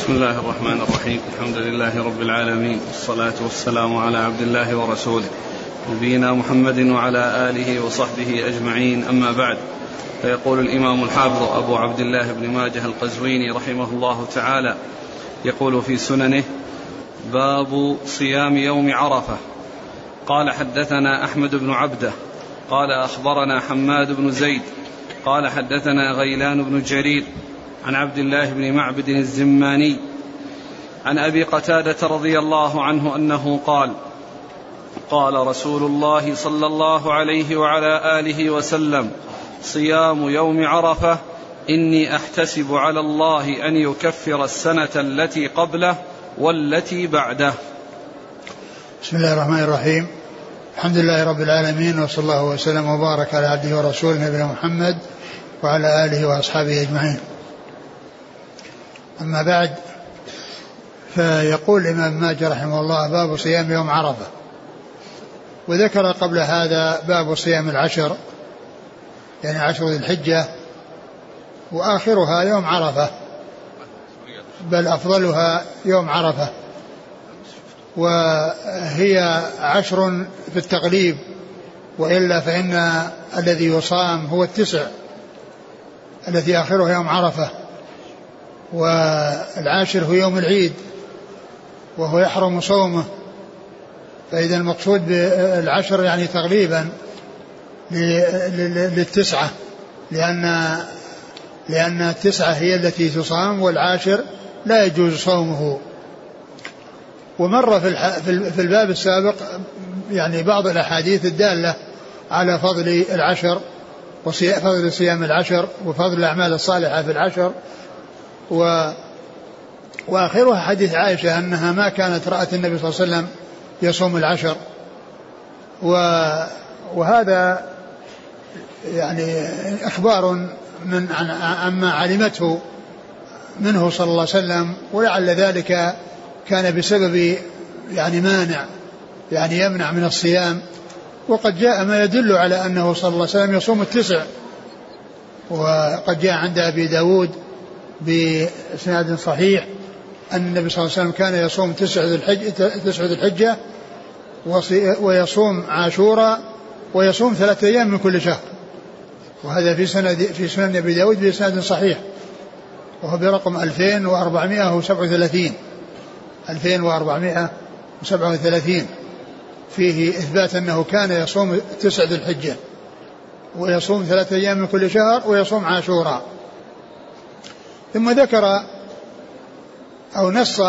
بسم الله الرحمن الرحيم. الحمد لله رب العالمين. والصلاة والسلام على عبد الله ورسوله. نبينا محمد وعلى آله وصحبه أجمعين. أما بعد فيقول الإمام الحافظ أبو عبد الله بن ماجه القزويني رحمه الله تعالى يقول في سننه باب صيام يوم عرفة. قال حدثنا أحمد بن عبده. قال أخبرنا حماد بن زيد. قال حدثنا غيلان بن جرير. عن عبد الله بن معبد الزماني عن أبي قتادة رضي الله عنه أنه قال قال رسول الله صلى الله عليه وعلى آله وسلم صيام يوم عرفة إني أحتسب على الله أن يكفر السنة التي قبله والتي بعده. بسم الله الرحمن الرحيم. الحمد لله رب العالمين وصلى الله وسلم وبارك على عبده ورسوله نبينا محمد وعلى آله وأصحابه أجمعين. أما بعد فيقول الإمام ماجد رحمه الله باب صيام يوم عرفة. وذكر قبل هذا باب صيام العشر يعني عشر ذي الحجة وآخرها يوم عرفة بل أفضلها يوم عرفة. وهي عشر في التغليب وإلا فإن الذي يصام هو التسع الذي آخره يوم عرفة. والعاشر هو يوم العيد وهو يحرم صومه. فإذا المقصود بالعشر يعني تغليبا للتسعة لأن لأن التسعة هي التي تصام والعاشر لا يجوز صومه. ومر في في الباب السابق يعني بعض الأحاديث الدالة على فضل العشر وفضل صيام العشر وفضل الأعمال الصالحة في العشر و وآخرها حديث عائشة أنها ما كانت رأت النبي صلى الله عليه وسلم يصوم العشر. و وهذا يعني إخبار من عن عما علمته منه صلى الله عليه وسلم ولعل ذلك كان بسبب يعني مانع يعني يمنع من الصيام. وقد جاء ما يدل على أنه صلى الله عليه وسلم يصوم التسع. وقد جاء عند أبي داود بإسناد صحيح أن النبي صلى الله عليه وسلم كان يصوم تسع ذي الحجة, تسع ذي الحجة ويصوم عاشوراء ويصوم ثلاثة أيام من كل شهر. وهذا في سند في سنن أبي داود بإسناد صحيح. وهو برقم 2437 2437 فيه إثبات أنه كان يصوم تسع ذي الحجة. ويصوم ثلاثة أيام من كل شهر ويصوم عاشوراء ثم ذكر أو نص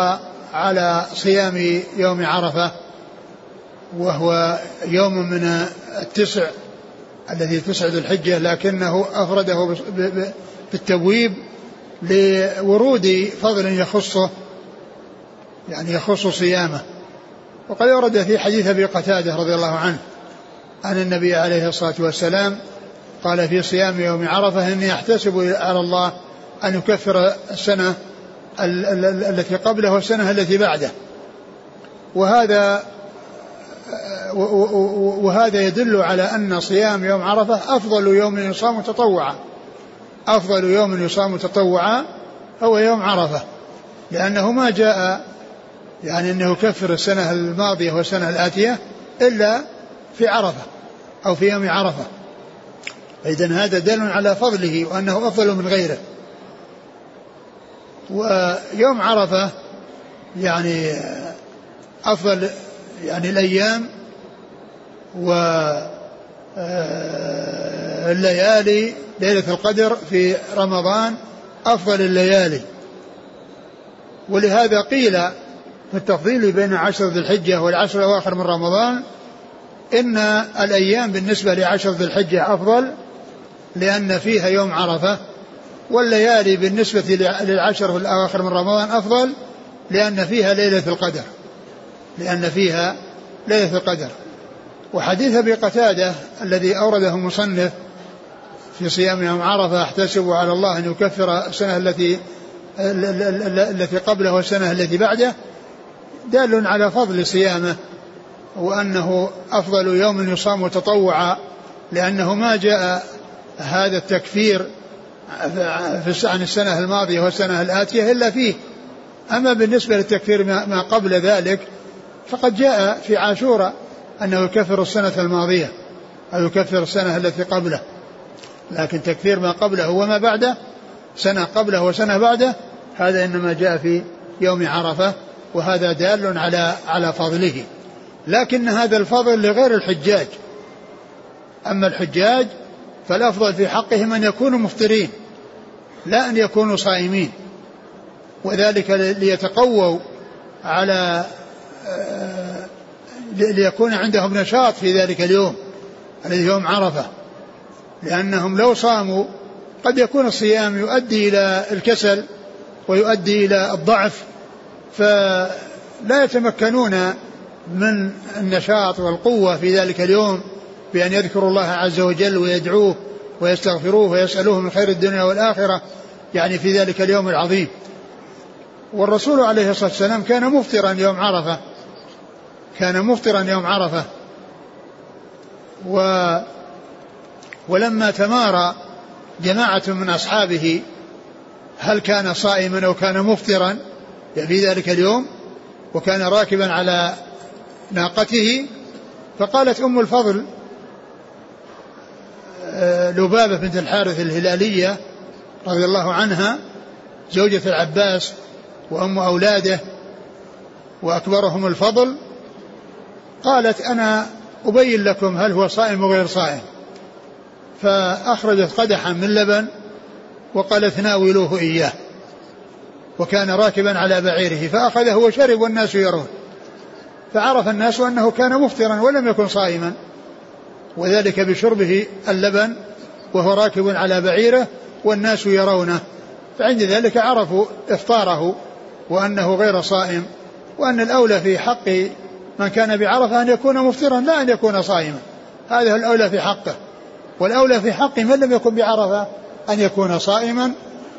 على صيام يوم عرفة وهو يوم من التسع الذي تسعد الحجة لكنه أفرده بالتبويب لورود فضل يخصه يعني يخص صيامه. وقد ورد في حديث أبي قتادة رضي الله عنه عن النبي عليه الصلاة والسلام قال في صيام يوم عرفة إني أحتسب على الله أن يكفر السنة التي قبله والسنة التي بعده. وهذا وهذا يدل على أن صيام يوم عرفة أفضل يوم يصام تطوعا. أفضل يوم يصام تطوعا هو يوم عرفة. لأنه ما جاء يعني أنه يكفر السنة الماضية والسنة الآتية إلا في عرفة أو في يوم عرفة. فإذا هذا دل على فضله وأنه أفضل من غيره. ويوم عرفة يعني أفضل يعني الأيام و آه، الليالي ليلة القدر في رمضان أفضل الليالي. ولهذا قيل في التفضيل بين عشر ذي الحجة والعشر الأواخر من رمضان إن الأيام بالنسبة لعشر ذي الحجة أفضل لأن فيها يوم عرفة والليالي بالنسبة للعشر الأواخر من رمضان أفضل لأن فيها ليلة القدر. لأن فيها ليلة القدر. وحديث أبي قتادة الذي أورده مصنف في صيام يوم عرفة احتسب على الله أن يكفر السنة التي التي قبله والسنة التي بعده دال على فضل صيامه وأنه أفضل يوم يصام تطوعا لأنه ما جاء هذا التكفير عن السنة الماضية والسنة الآتية إلا فيه. أما بالنسبة للتكفير ما قبل ذلك فقد جاء في عاشوراء أنه يكفر السنة الماضية أو يكفر السنة التي قبله. لكن تكفير ما قبله وما بعده سنة قبله وسنة بعده هذا إنما جاء في يوم عرفة وهذا دال على على فضله. لكن هذا الفضل لغير الحجاج. أما الحجاج فالأفضل في حقهم أن يكونوا مفطرين لا أن يكونوا صائمين. وذلك ليتقووا على آه، ليكون عندهم نشاط في ذلك اليوم الذي يوم عرفة. لأنهم لو صاموا قد يكون الصيام يؤدي إلى الكسل ويؤدي إلى الضعف فلا يتمكنون من النشاط والقوة في ذلك اليوم. بأن يذكروا الله عز وجل ويدعوه ويستغفروه ويسألوه من خير الدنيا والآخرة يعني في ذلك اليوم العظيم. والرسول عليه الصلاة والسلام كان مفطرا يوم عرفة. كان مفطرا يوم عرفة. و ولما تمارى جماعة من أصحابه هل كان صائما أو كان مفطرا في ذلك اليوم وكان راكبا على ناقته فقالت أم الفضل لبابة بنت الحارث الهلالية رضي الله عنها زوجة العباس وأم أولاده وأكبرهم الفضل قالت أنا أبين لكم هل هو صائم وغير صائم. فأخرجت قدحا من لبن وقالت ناولوه إياه وكان راكبا على بعيره فأخذه وشرب والناس يرون. فعرف الناس أنه كان مفطرا ولم يكن صائما. وذلك بشربه اللبن وهو راكب على بعيره والناس يرونه. فعند ذلك عرفوا إفطاره وأنه غير صائم وأن الأولى في حق من كان بعرفة أن يكون مفطرا لا أن يكون صائما. هذا الأولى في حقه. والأولى في حق من لم يكن بعرفة أن يكون صائما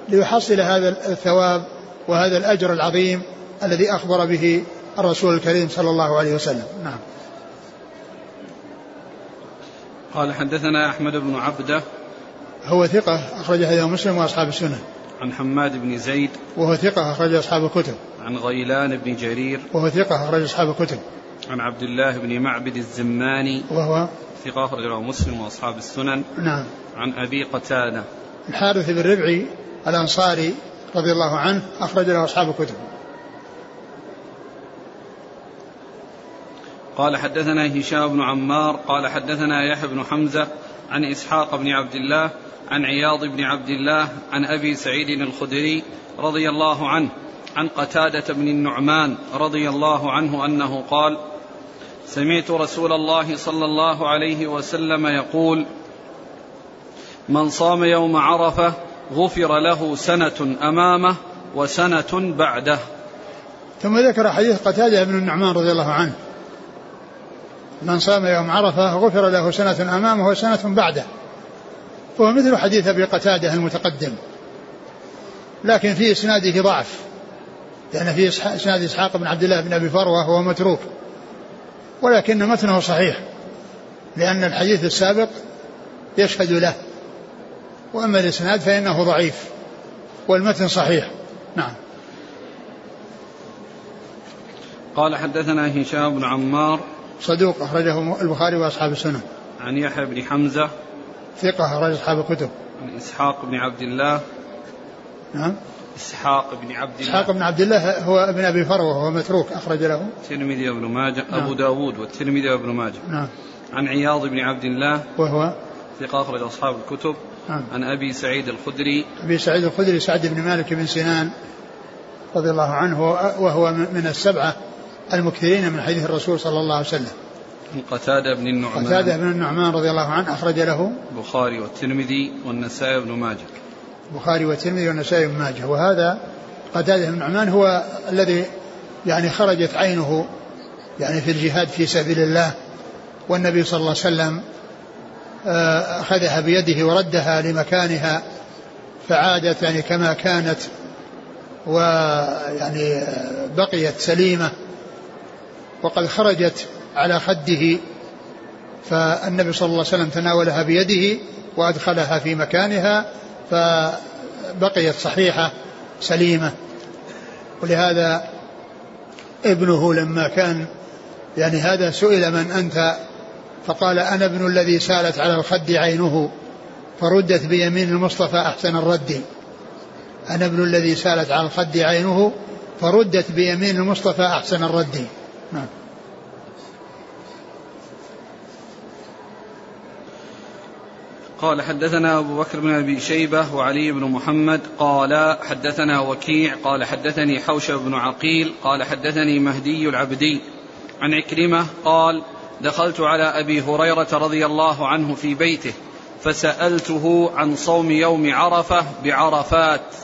ليحصل هذا الثواب وهذا الأجر العظيم الذي أخبر به الرسول الكريم صلى الله عليه وسلم. نعم. قال حدثنا أحمد بن عبدة هو ثقة أخرج حديث مسلم وأصحاب السنة. عن حماد بن زيد وهو ثقة أخرج أصحاب الكتب. عن غيلان بن جرير وهو ثقة أخرج أصحاب الكتب. عن عبد الله بن معبد الزماني وهو ثقة أخرجه مسلم وأصحاب السنن. نعم. عن أبي قتادة الحارث بن ربعي الأنصاري رضي الله عنه أخرج له أصحاب الكتب. قال حدثنا هشام بن عمار قال حدثنا يحيى بن حمزة عن إسحاق بن عبد الله عن عياض بن عبد الله عن أبي سعيد الخدري رضي الله عنه عن قتادة بن النعمان رضي الله عنه أنه قال سمعت رسول الله صلى الله عليه وسلم يقول من صام يوم عرفة غفر له سنة أمامه وسنة بعده. ثم ذكر حديث قتادة بن النعمان رضي الله عنه. من صام يوم عرفة غفر له سنة أمامه وسنة بعده. فهو مثل حديث أبي قتادة المتقدم. لكن في إسناده ضعف. لأن في إسناد إسحاق بن عبد الله بن أبي فروة وهو متروك. ولكن متنه صحيح. لأن الحديث السابق يشهد له. وأما الإسناد فإنه ضعيف. والمتن صحيح. نعم. قال حدثنا هشام بن عمار صدوق أخرجه البخاري وأصحاب السنة. عن يحيى بن حمزة. ثقة أخرج أصحاب الكتب. عن إسحاق بن عبد الله. نعم. إسحاق بن عبد الله. إسحاق بن عبد الله هو ابن أبي فروة وهو متروك أخرج له. الترمذي وابن ماجه نعم. أبو داود والترمذي وابن ماجه. نعم. عن عياض بن عبد الله. وهو؟ ثقة أخرج أصحاب الكتب. نعم. عن أبي سعيد الخدري. أبي سعيد الخدري سعد بن مالك بن سنان رضي الله عنه وهو من السبعة. المكثرين من حديث الرسول صلى الله عليه وسلم. قتادة بن النعمان. قتادة بن النعمان رضي الله عنه أخرج له البخاري والترمذي والنسائي بن ماجه. البخاري والترمذي والنسائي بن ماجه. وهذا قتادة بن النعمان هو الذي يعني خرجت عينه يعني في الجهاد في سبيل الله. والنبي صلى الله عليه وسلم آه، أخذها بيده وردها لمكانها فعادت يعني كما كانت ويعني آه، بقيت سليمة. وقد خرجت على خده فالنبي صلى الله عليه وسلم تناولها بيده وأدخلها في مكانها فبقيت صحيحة سليمة. ولهذا ابنه لما كان يعني هذا سئل من أنت؟ فقال أنا ابن الذي سالت على الخد عينه فردت بيمين المصطفى أحسن الرد. أنا ابن الذي سالت على الخد عينه فردت بيمين المصطفى أحسن الرد. نعم. قال حدثنا أبو بكر بن أبي شيبة وعلي بن محمد قال حدثنا وكيع قال حدثني حوشب بن عقيل قال حدثني مهدي العبدي عن عكرمة قال دخلت على أبي هريرة رضي الله عنه في بيته فسألته عن صوم يوم عرفة بعرفات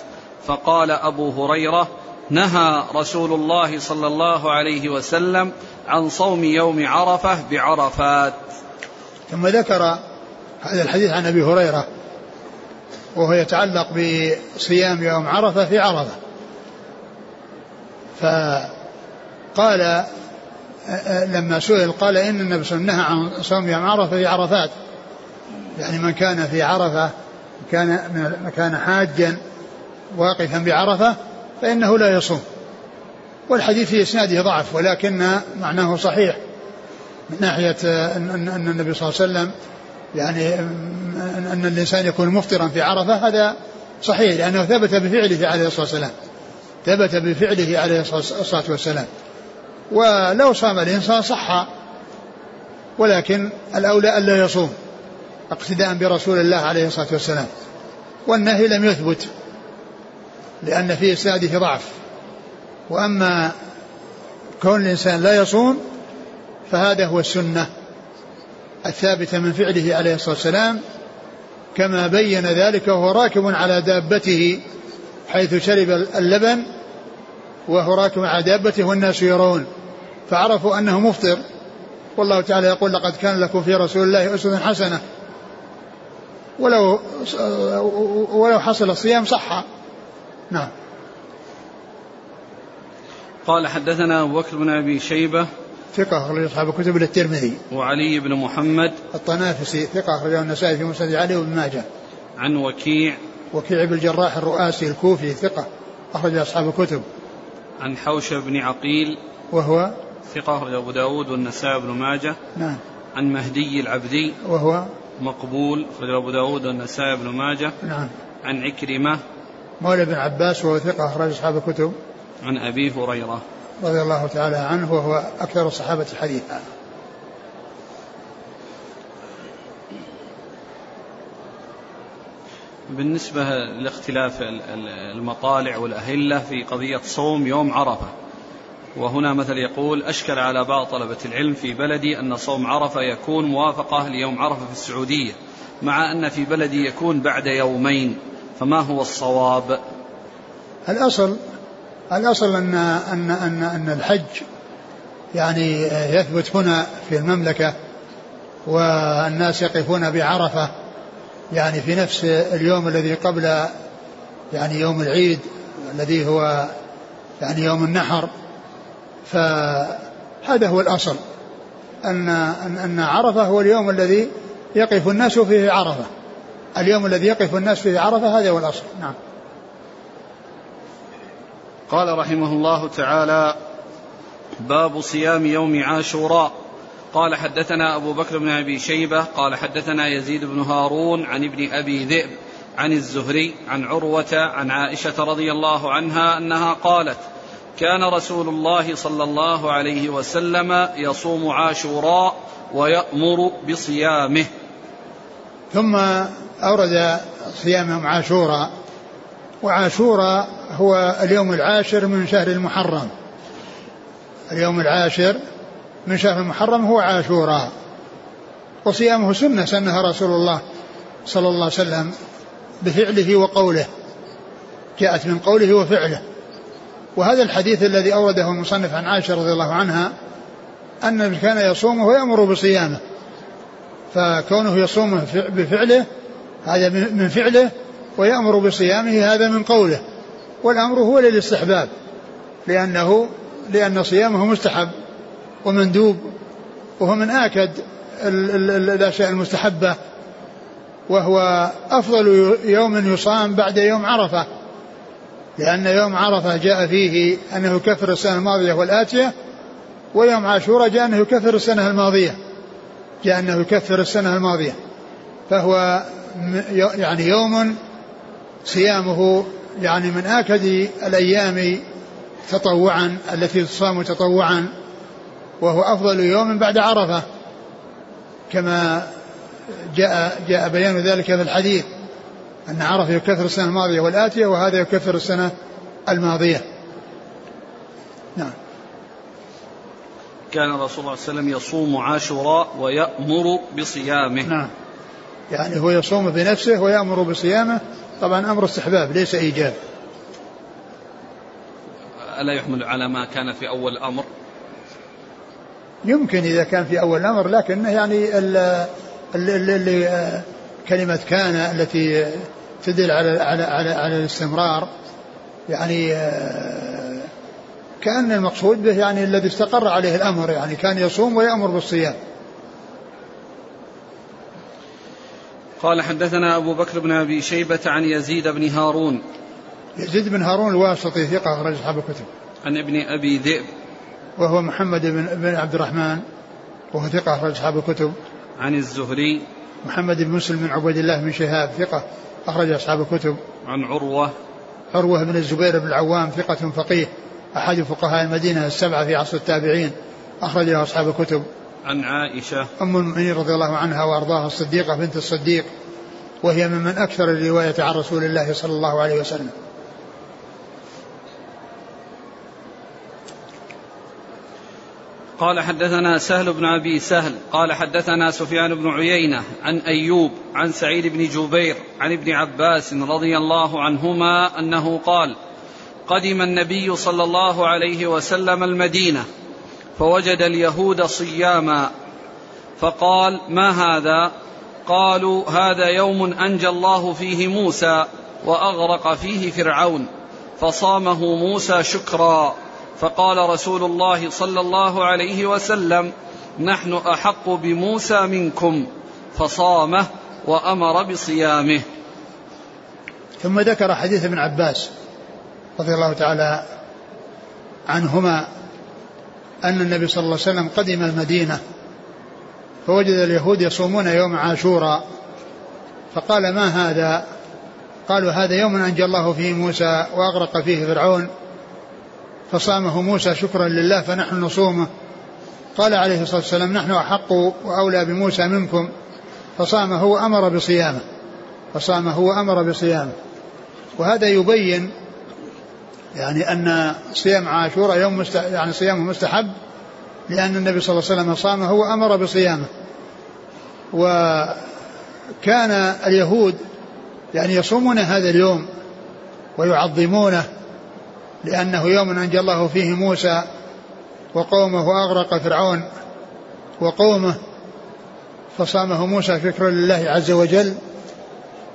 فقال أبو هريرة نهى رسول الله صلى الله عليه وسلم عن صوم يوم عرفة بعرفات. ثم ذكر هذا الحديث عن أبي هريرة وهو يتعلق بصيام يوم عرفة في عرفة. فقال لما سئل قال إن النبي صلى الله عليه وسلم نهى عن صوم يوم عرفة في عرفات. يعني من كان في عرفة كان كان حاجا واقفا بعرفة فإنه لا يصوم. والحديث في إسناده ضعف ولكن معناه صحيح. من ناحية أن النبي صلى الله عليه وسلم يعني أن الإنسان يكون مفطرا في عرفة هذا صحيح لأنه ثبت بفعله عليه الصلاة والسلام. ثبت بفعله عليه الصلاة والسلام. ولو صام الإنسان صح ولكن الأولى ألا يصوم اقتداء برسول الله عليه الصلاة والسلام. والنهي لم يثبت. لأن في إسناده ضعف. وأما كون الإنسان لا يصوم فهذا هو السنة الثابتة من فعله عليه الصلاة والسلام كما بين ذلك وهو راكب على دابته حيث شرب اللبن وهو راكب على دابته والناس يرون. فعرفوا أنه مفطر. والله تعالى يقول لقد كان لكم في رسول الله أسوة حسنة. ولو ولو حصل الصيام صح نعم قال حدثنا أبو بكر بن أبي شيبة ثقة أخرج أصحاب الكتب للترمذي. وعلي بن محمد الطنافسي ثقة أخرجه النسائي في مسند علي وابن ماجه. عن وكيع وكيع بن الجراح الرؤاسي الكوفي ثقة أخرج أصحاب الكتب. عن حوشة بن عقيل وهو ثقة أخرج أبو داود والنسائي بن ماجه. نعم. عن مهدي العبدي وهو مقبول أخرج أبو داود والنسائي بن ماجه. نعم. عن عكرمة مولى بن عباس وهو ثقة أخرج أصحاب الكتب. عن أبي هريرة. رضي الله تعالى عنه وهو أكثر الصحابة حديثا. بالنسبة لاختلاف المطالع والأهلة في قضية صوم يوم عرفة وهنا مثل يقول أشكل على بعض طلبة العلم في بلدي أن صوم عرفة يكون موافقة ليوم عرفة في السعودية مع أن في بلدي يكون بعد يومين. فما هو الصواب؟ الأصل الأصل أن أن أن أن الحج يعني يثبت هنا في المملكة والناس يقفون بعرفة يعني في نفس اليوم الذي قبل يعني يوم العيد الذي هو يعني يوم النحر. فهذا هو الأصل. أن أن عرفة هو اليوم الذي يقف الناس فيه عرفة. اليوم الذي يقف الناس فيه عرفة هذا هو الأصل. نعم. قال رحمه الله تعالى باب صيام يوم عاشوراء. قال حدثنا أبو بكر بن أبي شيبة قال حدثنا يزيد بن هارون عن ابن أبي ذئب عن الزهري عن عروة عن عائشة رضي الله عنها أنها قالت كان رسول الله صلى الله عليه وسلم يصوم عاشوراء ويأمر بصيامه. ثم أورد صيام يوم عاشوراء وعاشوراء هو اليوم العاشر من شهر المحرم. اليوم العاشر من شهر المحرم هو عاشوراء وصيامه سنة سنها رسول الله صلى الله عليه وسلم بفعله وقوله جاءت من قوله وفعله. وهذا الحديث الذي أورده المصنف عن عائشة رضي الله عنها أن كان يصومه ويأمر بصيامه فكونه يصومه بفعله هذا من فعله ويأمر بصيامه هذا من قوله. والأمر هو للاستحباب لأنه لأن صيامه مستحب ومندوب وهو من آكد الأشياء المستحبة وهو أفضل يوم يصام بعد يوم عرفة لأن يوم عرفة جاء فيه أنه يكفر السنة الماضية والآتية ويوم عاشوراء جاء أنه يكفر السنة الماضية جاء أنه يكفر السنة الماضية. فهو يعني يوم صيامه يعني من آكد الأيام تطوعا التي تصام تطوعا وهو أفضل يوم بعد عرفة كما جاء جاء بيان ذلك في الحديث أن عرفة يكفر السنة الماضية والآتية وهذا يكفر السنة الماضية. نعم. كان رسول الله صلى الله عليه وسلم يصوم عاشوراء ويأمر بصيامه. نعم. يعني هو يصوم بنفسه ويأمر بصيامه. طبعا أمر استحباب ليس إيجاب. ألا يحمل على ما كان في أول الأمر؟ يمكن إذا كان في أول الأمر لكن يعني اللي كلمة كان التي تدل على على على, على الاستمرار يعني كأن المقصود به يعني الذي استقر عليه الأمر يعني كان يصوم ويأمر بالصيام. قال حدثنا أبو بكر بن أبي شيبة عن يزيد بن هارون. يزيد بن هارون الواسطي ثقة أخرج أصحاب الكتب. عن ابن أبي ذئب. وهو محمد بن, بن عبد الرحمن وهو ثقة أخرج أصحاب الكتب. عن الزهري. محمد بن مسلم بن عبيد الله بن شهاب ثقة أخرج أصحاب الكتب. عن عروة. عروة بن الزبير بن العوام ثقة فقيه أحد فقهاء المدينة السبعة في عصر التابعين أخرج له أصحاب الكتب. عن عائشة. أم المؤمنين رضي الله عنها وأرضاها الصديقة بنت الصديق وهي ممن أكثر الرواية عن رسول الله صلى الله عليه وسلم. قال حدثنا سهل بن أبي سهل قال حدثنا سفيان بن عيينة عن أيوب عن سعيد بن جبير عن ابن عباس رضي الله عنهما أنه قال قدم النبي صلى الله عليه وسلم المدينة فوجد اليهود صياما. فقال ما هذا؟ قالوا هذا يوم أنجى الله فيه موسى وأغرق فيه فرعون فصامه موسى شكرا. فقال رسول الله صلى الله عليه وسلم نحن أحق بموسى منكم. فصامه وأمر بصيامه. ثم ذكر حديث ابن عباس رضي الله تعالى عنهما أن النبي صلى الله عليه وسلم قدم المدينة فوجد اليهود يصومون يوم عاشوراء. فقال ما هذا؟ قالوا هذا يوم أنجى الله فيه موسى وأغرق فيه فرعون فصامه موسى شكرا لله فنحن نصومه. قال عليه الصلاة والسلام نحن أحق وأولى بموسى منكم. فصامه وأمر بصيامه فصامه وأمر بصيامه. وهذا يبين يعني أن صيام عاشوراء يوم مست... يعني صيامه مستحب لأن النبي صلى الله عليه وسلم صامه وأمر بصيامه. وكان اليهود يعني يصومون هذا اليوم ويعظمونه لأنه يوم أنجى الله فيه موسى وقومه وأغرق فرعون وقومه فصامه موسى شكرا لله عز وجل.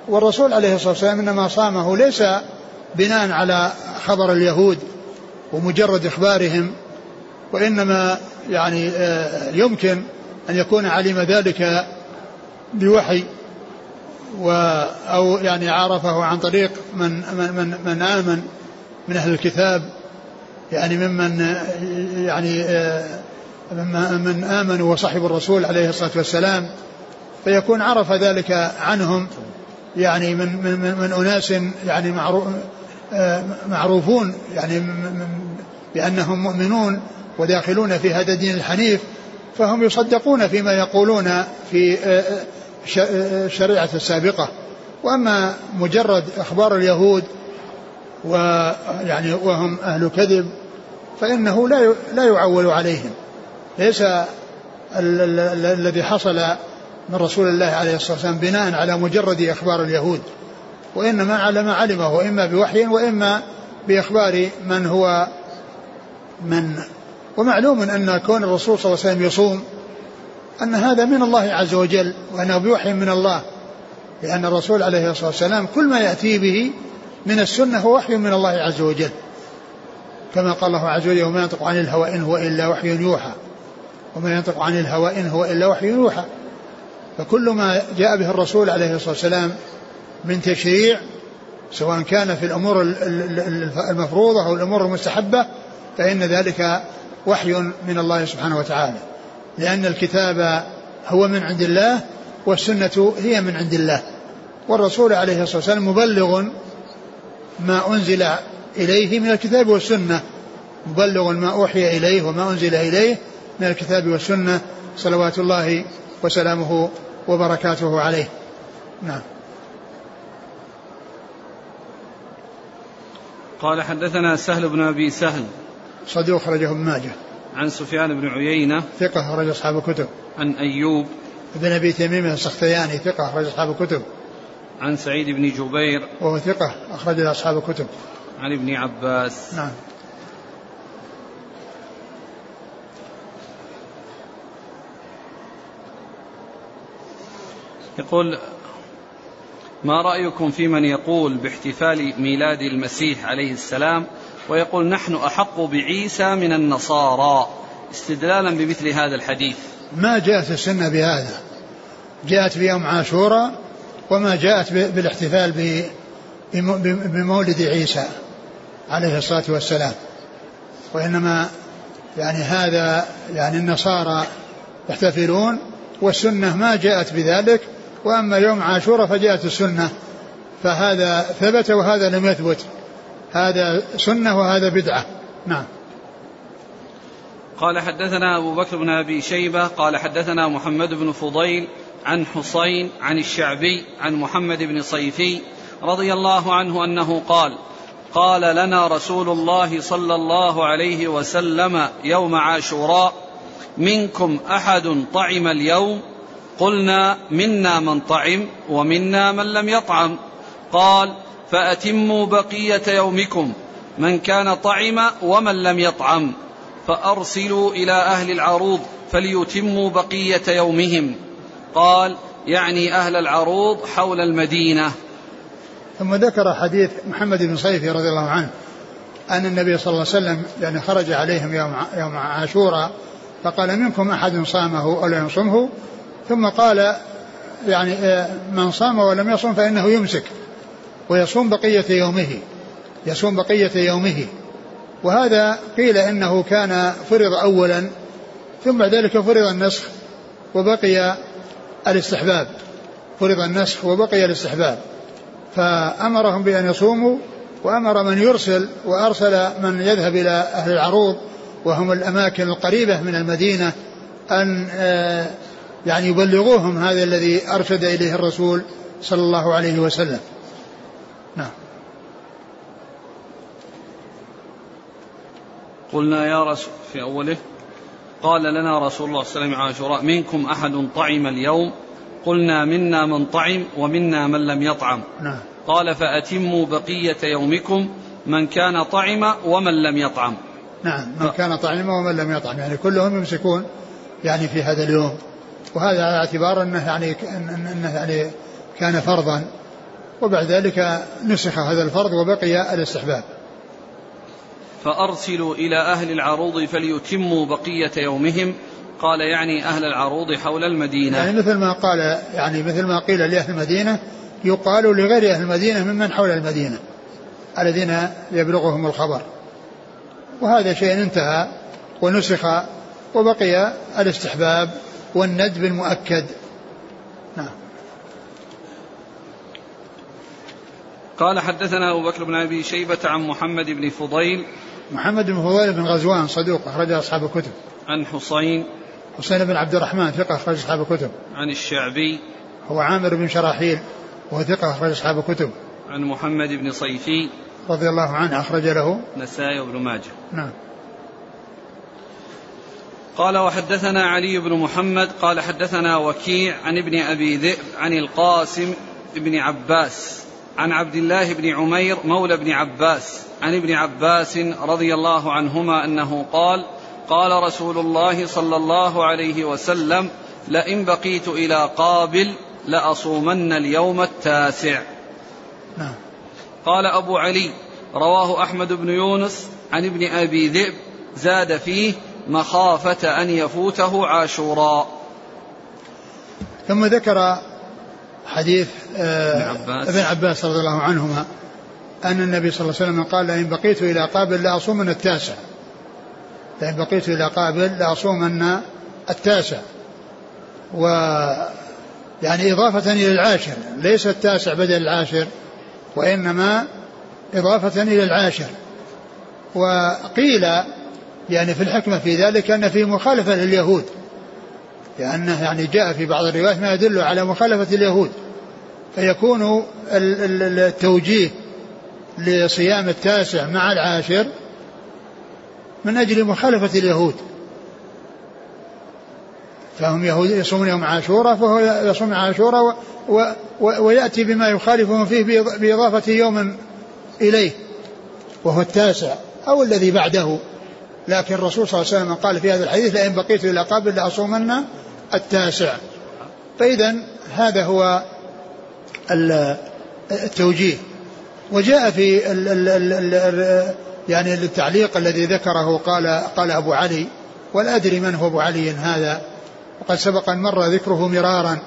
والرسول عليه الصلاة والسلام إنما صامه ليس بناء على خبر اليهود ومجرد إخبارهم وإنما يعني آه، يمكن أن يكون علم ذلك بوحي و أو يعني عرفه عن طريق من من من, من آمن من أهل الكتاب يعني ممن يعني من آمنوا وصحبوا الرسول عليه الصلاة والسلام فيكون عرف ذلك عنهم يعني من من من, من أناس يعني معروف معروفون يعني بأنهم مؤمنون وداخلون في هذا الدين الحنيف فهم يصدقون فيما يقولون في الشريعة السابقة. وأما مجرد أخبار اليهود ويعني وهم أهل كذب فإنه لا لا يعول عليهم. ليس الذي حصل من رسول الله عليه الصلاة والسلام بناء على مجرد أخبار اليهود. وإنما على ما علمه إما بوحي وإما بإخبار من هو من. ومعلوم أن كون الرسول صلى الله عليه وسلم يصوم أن هذا من الله عز وجل وأنه بوحي من الله لأن الرسول عليه الصلاة والسلام كل ما يأتي به من السنة هو وحي من الله عز وجل. كما قال الله عز وجل وما ينطق عن الهوى إن هو إلا وحي يوحى وما ينطق عن الهوى إن هو إلا وحي يوحى. فكل ما جاء به الرسول عليه الصلاة والسلام من تشريع سواء كان في الأمور المفروضة أو الأمور المستحبة فإن ذلك وحي من الله سبحانه وتعالى. لأن الكتاب هو من عند الله والسنة هي من عند الله. والرسول عليه الصلاة والسلام مبلغ ما أنزل إليه من الكتاب والسنة. مبلغ ما أوحي إليه وما أنزل إليه من الكتاب والسنة صلوات الله وسلامه وبركاته عليه. نعم. قال حدثنا سهل بن أبي سهل صدوق خرجه ابن ماجه. عن سفيان بن عيينة ثقة أخرج أصحاب الكتب. عن أيوب بن أبي تميم السختياني ثقة أخرج أصحاب الكتب. عن سعيد بن جبير وهو ثقة أخرج أصحاب الكتب. عن ابن عباس. نعم. يقول ما رأيكم في من يقول باحتفال ميلاد المسيح عليه السلام ويقول نحن أحق بعيسى من النصارى استدلالا بمثل هذا الحديث؟ ما جاءت السنة بهذا. جاءت في يوم عاشوراء وما جاءت بالاحتفال بمولد عيسى عليه الصلاة والسلام. وإنما يعني هذا يعني النصارى يحتفلون والسنة ما جاءت بذلك وأما يوم عاشوراء فجاءت السنة فهذا ثبت وهذا لم يثبت. هذا سنة وهذا بدعة. نعم. قال حدثنا أبو بكر بن أبي شيبة قال حدثنا محمد بن فضيل عن حسين عن الشعبي عن محمد بن صيفي رضي الله عنه أنه قال قال لنا رسول الله صلى الله عليه وسلم يوم عاشوراء منكم أحد طعم اليوم؟ قلنا منا من طعم ومنا من لم يطعم. قال فأتموا بقية يومكم من كان طعم ومن لم يطعم. فأرسلوا إلى أهل العروض فليتموا بقية يومهم. قال يعني أهل العروض حول المدينة. ثم ذكر حديث محمد بن صيفي رضي الله عنه أن النبي صلى الله عليه وسلم يعني خرج عليهم يوم يوم عاشوراء فقال منكم أحد صامه أو لم يصمه؟ ثم قال يعني آه، من صام ولم يصم فإنه يمسك ويصوم بقية يومه يصوم بقية يومه. وهذا قيل إنه كان فرض أولا ثم بعد ذلك فرض النسخ وبقي الاستحباب. فرض النسخ وبقي الاستحباب. فأمرهم بأن يصوموا وأمر من يرسل وأرسل من يذهب إلى أهل العروض وهم الأماكن القريبة من المدينة أن آه، يعني يبلغوهم هذا الذي أرشد إليه الرسول صلى الله عليه وسلم. نعم. قلنا يا رسول في أوله قال لنا رسول الله صلى الله عليه وسلم عاشوراء منكم أحد طعم اليوم؟ قلنا منا من طعم ومنا من لم يطعم. نعم. قال فأتموا بقية يومكم من كان طعم ومن لم يطعم. نعم من كان طعم ومن لم يطعم. يعني كلهم يمسكون يعني في هذا اليوم. وهذا على اعتبار أنه يعني أنه يعني كان فرضا. وبعد ذلك نسخ هذا الفرض وبقي الاستحباب. فأرسلوا إلى أهل العروض فليتموا بقية يومهم. قال يعني أهل العروض حول المدينة. يعني مثل ما قال يعني مثل ما قيل لأهل المدينة يقال لغير أهل المدينة ممن حول المدينة الذين يبلغهم الخبر. وهذا شيء انتهى ونسخ وبقي الاستحباب. والندب المؤكد. نعم. قال حدثنا أبو بكر بن أبي شيبة عن محمد بن فضيل. محمد بن فضيل بن غزوان صدوق أخرج أصحاب الكتب. عن حسين. حسين بن عبد الرحمن ثقة أخرج أصحاب الكتب. عن الشعبي. هو عامر بن شراحيل وهو ثقة أخرج أصحاب الكتب. عن محمد بن صيفي. رضي الله عنه أخرج له نسائي وابن ماجه. نعم. قال وحدثنا علي بن محمد قال حدثنا وكيع عن ابن أبي ذئب عن القاسم بن عباس عن عبد الله بن عمير مولى بن عباس عن ابن عباس رضي الله عنهما أنه قال قال رسول الله صلى الله عليه وسلم لئن بقيت إلى قابل لأصومن اليوم التاسع نعم. قال أبو علي رواه أحمد بن يونس عن ابن أبي ذئب زاد فيه مخافة أن يفوته عاشوراء. ثم ذكر حديث آه ابن عباس, ابن عباس رضي الله عنهما أن النبي صلى الله عليه وسلم قال لئن بقيت إلى قابل لأصومن التاسع. لئن بقيت إلى قابل لأصومن التاسع. و يعني إضافة إلى العاشر ليس التاسع بدل العاشر وإنما إضافة إلى العاشر. وقيل يعني في الحكمة في ذلك أن في مخالفة لليهود. لأنه يعني جاء في بعض الروايات ما يدل على مخالفة اليهود. فيكون التوجيه لصيام التاسع مع العاشر من أجل مخالفة اليهود. فهم يهود يصومون يوم عاشوراء فهو يصوم عاشوراء و و ويأتي بما يخالفهم فيه بإضافة يوم إليه وهو التاسع أو الذي بعده. لكن الرسول صلى الله عليه وسلم قال في هذا الحديث لئن بقيت إلى قابل لأصومن التاسع. فإذا هذا هو التوجيه. وجاء في ال ال ال ال يعني التعليق الذي ذكره قال قال أبو علي ولا أدري من هو أبو علي هذا. وقد سبق أن مر ذكره مرارا.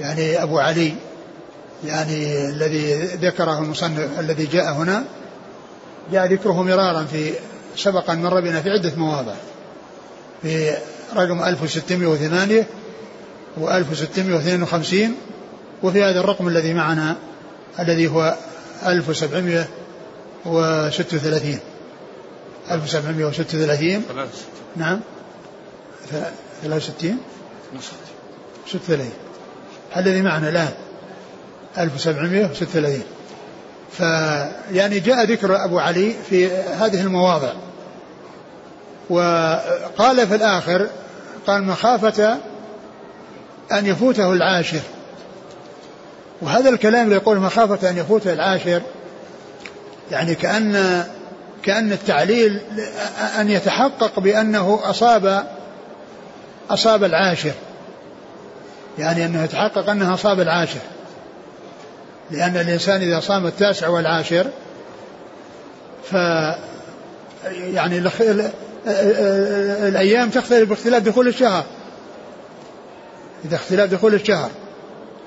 يعني أبو علي يعني الذي ذكره المصنف الذي جاء هنا جاء ذكره مرارا في سبق أن مر بنا في عدة مواضع. في رقم 1608 و 1652 وفي هذا الرقم الذي معنا الذي هو 1736 1736 نعم. 63 36 الذي معنا الآن 1736 فيعني جاء ذكر أبو علي في هذه المواضع. وقال في الآخر قال مخافة أن يفوته العاشر. وهذا الكلام اللي يقول مخافة أن يفوته العاشر يعني كأن كأن التعليل أن يتحقق بأنه أصاب أصاب العاشر. يعني أنه يتحقق أنه أصاب العاشر. لأن الإنسان إذا صام التاسع والعاشر ف يعني الأيام تختلف باختلاف دخول الشهر. إذا اختلاف دخول الشهر.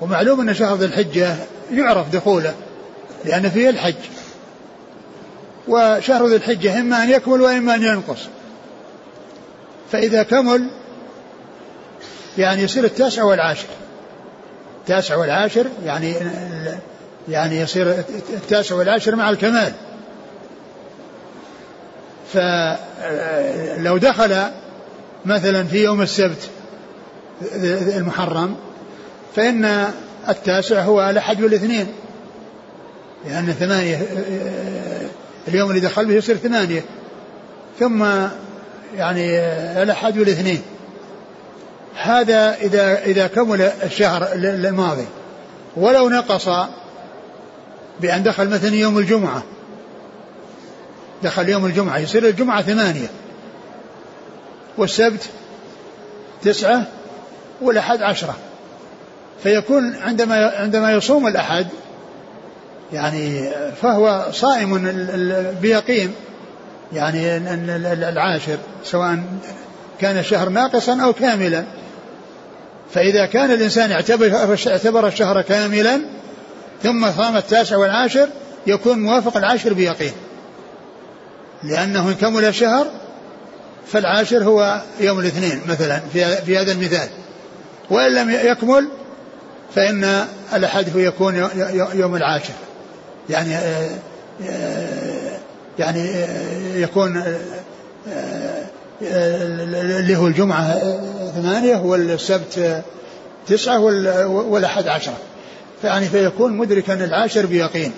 ومعلوم أن شهر ذي الحجة يعرف دخوله لأن فيه الحج. وشهر ذي الحجة إما أن يكمل وإما أن ينقص. فإذا كمل يعني يصير التاسع والعاشر. التاسع والعاشر يعني يعني يصير التاسع والعاشر مع الكمال. فلو دخل مثلا في يوم السبت المحرم فإن التاسع هو الأحد والاثنين لأن ثمانية اليوم اللي دخل به يصير ثمانية. ثم يعني الأحد والاثنين هذا إذا إذا كمل الشهر الماضي. ولو نقص بأن دخل مثلا يوم الجمعة. دخل يوم الجمعة يصير الجمعة ثمانية. والسبت تسعة والأحد عشرة. فيكون عندما عندما يصوم الأحد يعني فهو صائم بيقين يعني العاشر سواء كان الشهر ناقصا أو كاملا. فإذا كان الإنسان اعتبر, اعتبر الشهر كاملا ثم صام التاسع والعاشر يكون موافق العاشر بيقين. لأنه إن كمل الشهر فالعاشر هو يوم الاثنين مثلا في, هذا المثال. وإن لم يكمل فإن الأحد يكون يوم العاشر. يعني آه، آه، يعني آه، يكون اللي هو الجمعة ثمانية والسبت تسعة والأحد عشرة فيعني فيكون مدركا العاشر بيقين.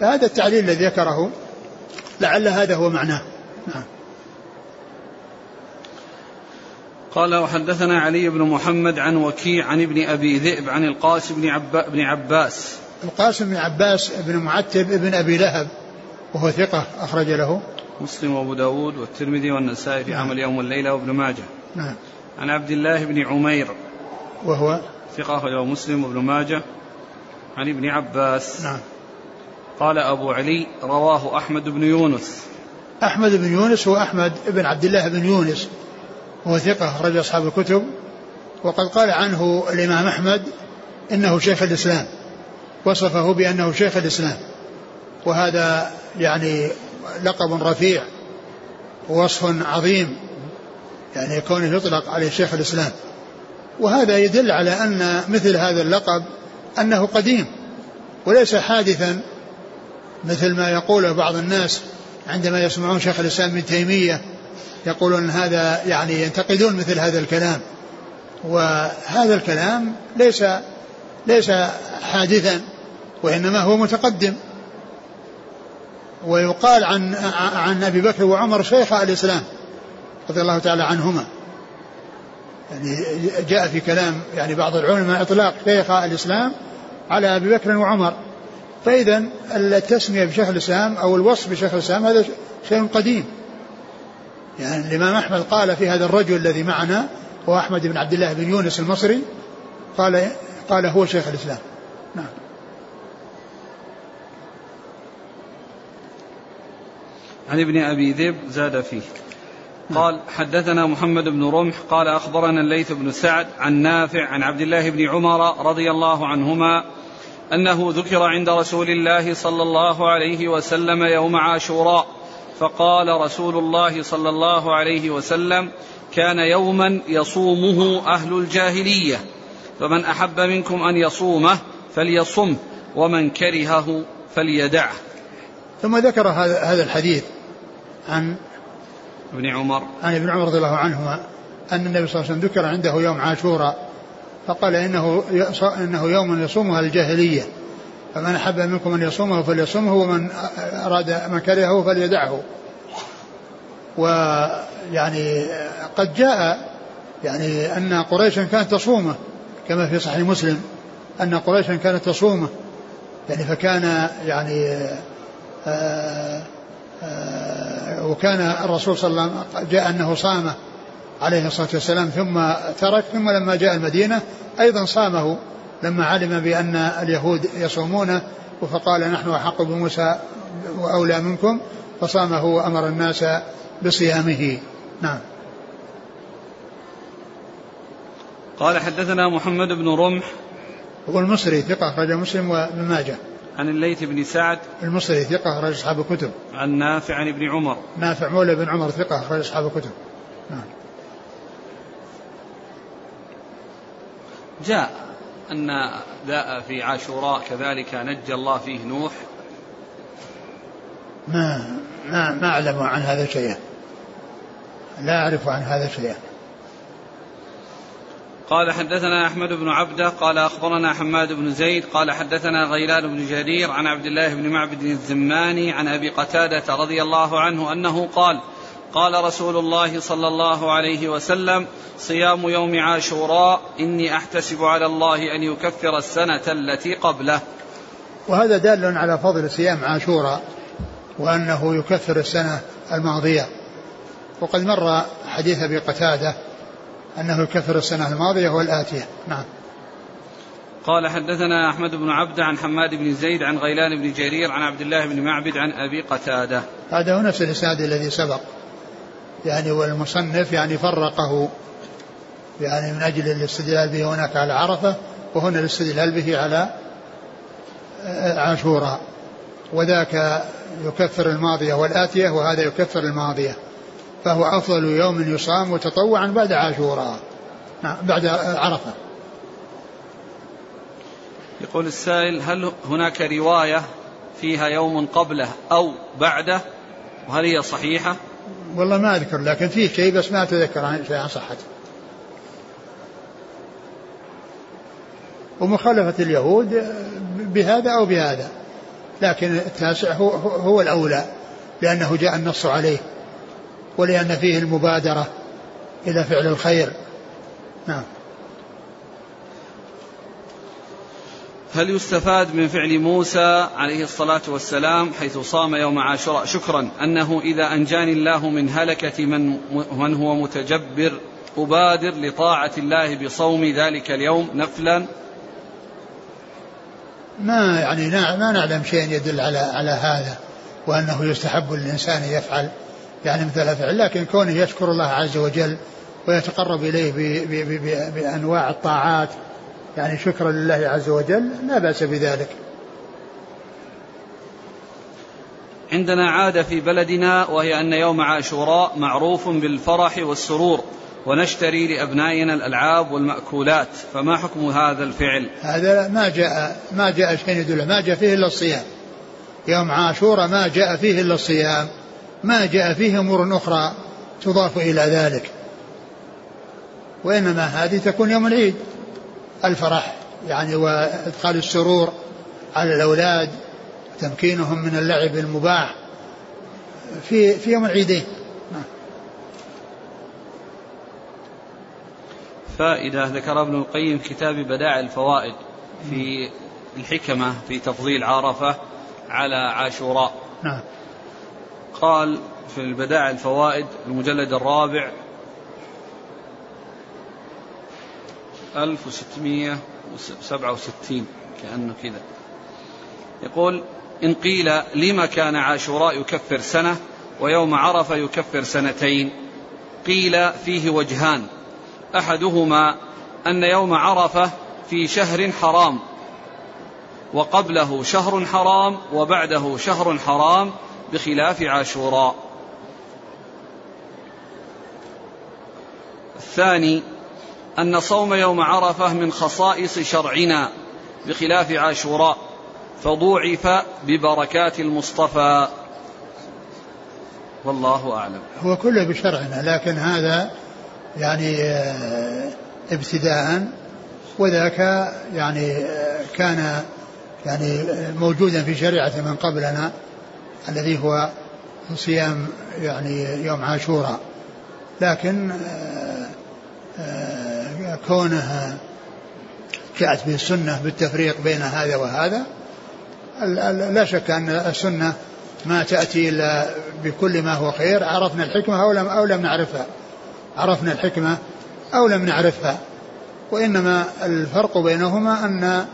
فهذا التعليل الذي ذكره لعل هذا هو معناه. نعم. قال وحدثنا علي بن محمد عن وكيع عن ابن أبي ذئب عن القاسم بن, عبا بن عباس. القاسم بن عباس بن معتب بن أبي لهب وهو ثقة أخرج له. مسلم وابو داود والترمذي والنسائي في نعم. عمل يوم والليله وابن ماجه. نعم. عن عبد الله بن عمير. وهو؟ ثقة أخرجه مسلم وابن ماجه. عن ابن عباس. نعم. قال أبو علي رواه أحمد بن يونس. أحمد بن يونس هو أحمد بن عبد الله بن يونس. وهو ثقة أخرج أصحاب الكتب. وقد قال عنه الإمام أحمد إنه شيخ الإسلام. وصفه بأنه شيخ الإسلام. وهذا يعني لقب رفيع ووصف عظيم يعني كونه يطلق عليه شيخ الإسلام. وهذا يدل على أن مثل هذا اللقب أنه قديم وليس حادثا مثل ما يقوله بعض الناس عندما يسمعون شيخ الإسلام ابن تيمية يقولون هذا يعني ينتقدون مثل هذا الكلام. وهذا الكلام ليس ليس حادثا وإنما هو متقدم. ويقال عن عن أبي بكر وعمر شيخ الإسلام رضي الله تعالى عنهما. يعني جاء في كلام يعني بعض العلماء إطلاق شيخ الإسلام على أبي بكر وعمر. فاذا التسمية بشيخ الإسلام أو الوصف بشيخ الإسلام هذا شيء قديم. يعني الإمام أحمد قال في هذا الرجل الذي معنا هو أحمد بن عبد الله بن يونس المصري قال قال هو شيخ الإسلام. نعم. عن ابن أبي ذئب زاد فيه. قال حدثنا محمد بن رمح قال أخبرنا الليث بن سعد عن نافع عن عبد الله بن عمر رضي الله عنهما أنه ذكر عند رسول الله صلى الله عليه وسلم يوم عاشوراء فقال رسول الله صلى الله عليه وسلم كان يوما يصومه أهل الجاهلية فمن أحب منكم أن يصومه فليصمه ومن كرهه فليدعه. ثم ذكر هذا الحديث. عن ابن عمر. عن ابن عمر رضي الله عنهما أن النبي صلى الله عليه وسلم ذكر عنده يوم عاشوراء فقال إنه إنه يوم يصومها الجاهلية فمن أحب منكم أن يصومه فليصومه ومن أراد من كرهه فليدعه. ويعني قد جاء يعني أن قريشا كانت تصومه كما في صحيح مسلم أن قريشا كانت تصومه يعني فكان يعني آآ آآ وكان الرسول صلى الله عليه وسلم جاء أنه صامه عليه الصلاة والسلام ثم ترك ثم لما جاء المدينة أيضا صامه لما علم بأن اليهود يصومونه فقال نحن أحق بموسى وأولى منكم فصامه وأمر الناس بصيامه. نعم. قال حدثنا محمد بن رمح. هو المصري ثقة أخرج مسلم وابن ماجه. عن الليث بن سعد المصري ثقة أخرج أصحاب الكتب. عن نافع عن ابن عمر. نافع مولى بن عمر ثقة أخرج أصحاب الكتب. نعم. جاء أن جاء في عاشوراء كذلك نجى الله فيه نوح. ما ما ما أعلم عن هذا شيئا. لا أعرف عن هذا شيئا. قال حدثنا أحمد بن عبده قال أخبرنا حماد بن زيد قال حدثنا غيلان بن جرير عن عبد الله بن معبد الزماني عن أبي قتادة رضي الله عنه أنه قال قال رسول الله صلى الله عليه وسلم صيام يوم عاشوراء إني أحتسب على الله أن يكفر السنة التي قبله. وهذا دال على فضل صيام عاشوراء وأنه يكفر السنة الماضية. وقد مر حديث أبي قتادة أنه يكفر السنة الماضية والآتية. نعم. قال حدثنا أحمد بن عبد عن حماد بن زيد عن غيلان بن جرير عن عبد الله بن معبد عن أبي قتادة. هذا هو نفس الإسناد الذي سبق. يعني والمصنف يعني فرقه. يعني من أجل الاستدلال به هناك على عرفة وهنا الاستدلال به على عاشوراء وذاك يكفر الماضية والآتية وهذا يكفر الماضية. فهو أفضل يوم يصام متطوعا بعد عاشوراء. نعم بعد عرفة. يقول السائل هل هناك رواية فيها يوم قبله أو بعده؟ وهل هي صحيحة؟ والله ما أذكر لكن فيه شيء بس ما أتذكر عن شيء عن صحته. ومخالفة اليهود بهذا أو بهذا لكن التاسع هو, هو الأولى لأنه جاء النص عليه. ولأن فيه المبادرة إلى فعل الخير. نعم. هل يستفاد من فعل موسى عليه الصلاة والسلام حيث صام يوم عاشوراء شكرا أنه إذا أنجاني الله من هلكة من, من هو متجبر أبادر لطاعة الله بصوم ذلك اليوم نفلا؟ ما يعني ما نعلم شيء يدل على على هذا وأنه يستحب للإنسان يفعل. يعني مثل فعل لكن كونه يشكر الله عز وجل ويتقرب إليه بأنواع الطاعات يعني شكرا لله عز وجل لا بأس بذلك. عندنا عادة في بلدنا وهي أن يوم عاشوراء معروف بالفرح والسرور ونشتري لأبنائنا الألعاب والمأكولات. فما حكم هذا الفعل؟ هذا ما جاء ما جاء شيء يدل ما جاء فيه إلا الصيام. يوم عاشوراء ما جاء فيه إلا الصيام. ما جاء فيه أمور أخرى تضاف إلى ذلك. وإنما هذه تكون يوم العيد. الفرح يعني وإدخال السرور على الأولاد تمكينهم من اللعب المباح في في يوم العيدين. فائدة ذكر ابن القيم كتاب بدائع الفوائد في الحكمة في تفضيل عرفة على عاشوراء. نعم. قال في البدائع الفوائد المجلد الرابع 1667 كأنه كذا. يقول إن قيل لما كان عاشوراء يكفر سنة ويوم عرفة يكفر سنتين قيل فيه وجهان. أحدهما أن يوم عرفة في شهر حرام وقبله شهر حرام وبعده شهر حرام بخلاف عاشوراء. الثاني أن صوم يوم عرفة من خصائص شرعنا بخلاف عاشوراء فضوعف ببركات المصطفى. والله أعلم. هو كله بشرعنا لكن هذا يعني آه، ابتداء وذاك يعني آه، كان يعني موجودا في شريعة من قبلنا. الذي هو صيام يعني يوم عاشوراء. لكن آه، كونها جاءت به السنة بالتفريق بين هذا وهذا لا شك أن السنة ما تأتي إلا بكل ما هو خير. عرفنا الحكمة أو لم, أو لم نعرفها. عرفنا الحكمة أو لم نعرفها. وإنما الفرق بينهما أن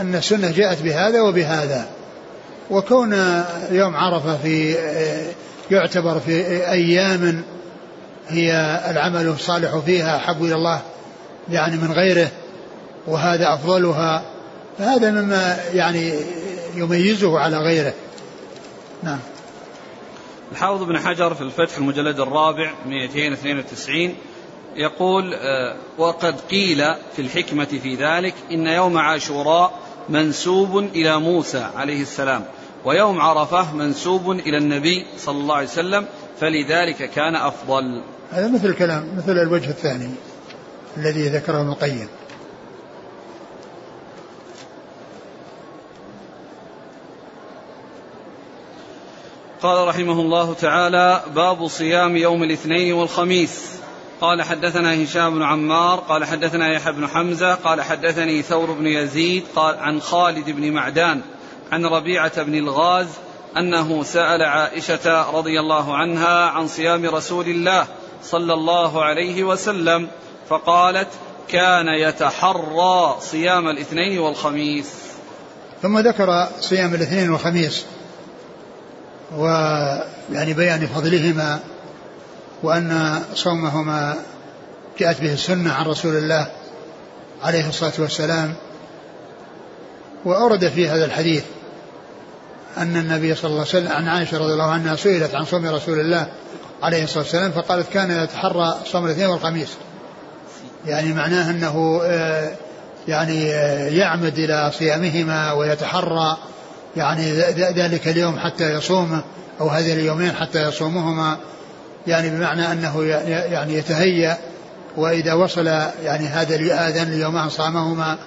أن السنة جاءت بهذا وبهذا. وكون يوم عرفة في يعتبر في أيام هي العمل الصالح فيها أحب إلى الله يعني من غيره وهذا أفضلها فهذا مما يعني يميزه على غيره. نعم. الحافظ بن حجر في الفتح المجلد الرابع 292 يقول آه، وقد قيل في الحكمة في ذلك إن يوم عاشوراء منسوب إلى موسى عليه السلام ويوم عرفة منسوب إلى النبي صلى الله عليه وسلم فلذلك كان أفضل. هذا مثل الكلام مثل الوجه الثاني الذي ذكره ابن القيم. قال رحمه الله تعالى باب صيام يوم الاثنين والخميس. قال حدثنا هشام بن عمار قال حدثنا يحيى بن حمزة قال حدثني ثور بن يزيد قال عن خالد بن معدان عن ربيعة بن الغاز أنه سأل عائشة رضي الله عنها عن صيام رسول الله صلى الله عليه وسلم فقالت كان يتحرى صيام الاثنين والخميس. ثم ذكر صيام الاثنين والخميس ويعني بيان فضلهما وأن صومهما جاءت به السنة عن رسول الله عليه الصلاة والسلام. وأورد في هذا الحديث أن النبي صلى الله عليه وسلم عن عائشة رضي الله عنها سئلت عن صوم رسول الله عليه الصلاة والسلام فقالت كان يتحرى صوم الاثنين والخميس يعني معناه أنه آه، يعني آه، يعمد إلى صيامهما ويتحرى يعني ذلك اليوم حتى يصومه أو هذه اليومين حتى يصومهما. يعني بمعنى أنه يعني يتهيأ وإذا وصل يعني هذا هذان اليومان صامهما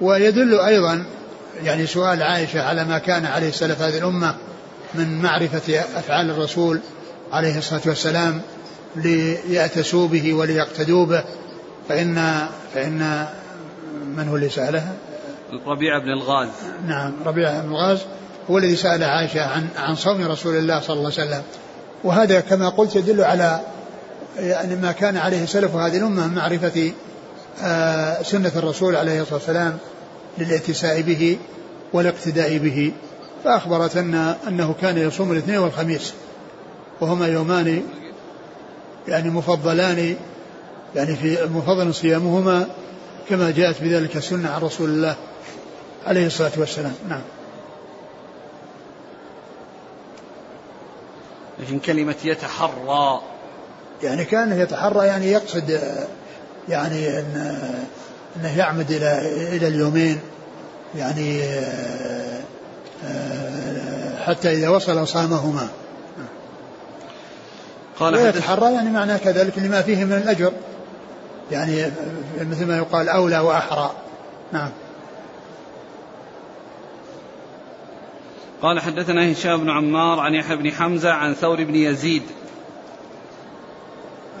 ويدل أيضا يعني سؤال عائشة على ما كان عليه سلف هذه الأمة من معرفة أفعال الرسول عليه الصلاة والسلام ليأتسوا به وليقتدوا به فإن فإن من هو اللي سألها؟ ربيع بن الغاز نعم ربيع بن الغاز هو الذي سأل عائشة عن عن صوم رسول الله صلى الله عليه وسلم وهذا كما قلت يدل على يعني ما كان عليه سلف هذه الأمة من معرفة آه، سنة الرسول عليه الصلاة والسلام للاتساء به والاقتداء به. فأخبرت أن أنه كان يصوم الاثنين والخميس. وهما يومان يعني مفضلان يعني في مفضل صيامهما كما جاءت بذلك السنة عن رسول الله عليه الصلاة والسلام. نعم. لكن كلمة يتحرى. يعني كان يتحرى يعني يقصد يعني إن إنه يعمد إلى إلى اليومين يعني حتى إذا وصل صامهما قال ويتحرى يعني معناه كذلك لما فيه من الأجر. يعني مثل ما يقال أولى وأحرى. نعم. قال حدثنا هشام بن عمار عن يحيى بن حمزة عن ثور بن يزيد.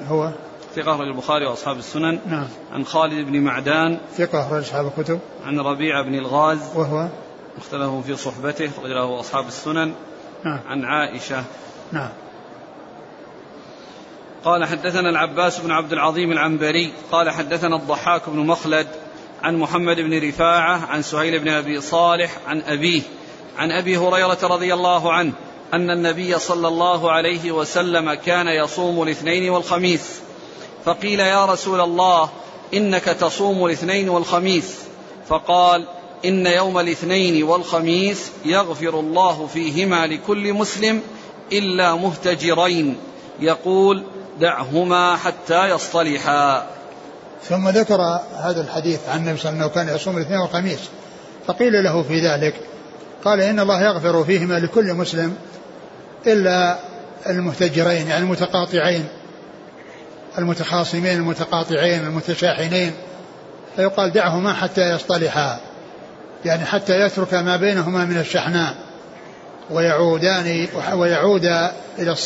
هو؟ ثقة أخرج البخاري وأصحاب السنن. نعم. عن خالد بن معدان. ثقة أخرج أصحاب الكتب. عن ربيعة بن الغاز. وهو؟ مختلف في صحبته أخرج له أصحاب السنن. نعم. عن عائشة. نعم. قال حدثنا العباس بن عبد العظيم العنبري. قال حدثنا الضحاك بن مخلد عن محمد بن رفاعة عن سهيل بن أبي صالح عن أبيه. عن أبي هريرة رضي الله عنه أن النبي صلى الله عليه وسلم كان يصوم الاثنين والخميس. فقيل يا رسول الله إنك تصوم الاثنين والخميس. فقال إن يوم الاثنين والخميس يغفر الله فيهما لكل مسلم إلا مهتجرين. يقول دعهما حتى يصطلحا. ثم ذكر هذا الحديث عن النبي صلى الله عليه وسلم كان يصوم الاثنين والخميس. فقيل له في ذلك قال إن الله يغفر فيهما لكل مسلم إلا المهتجرين يعني المتقاطعين المتخاصمين المتقاطعين المتشاحنين. فيقال دعهما حتى يصطلحا يعني حتى يترك ما بينهما من الشحناء. ويعودان ويعود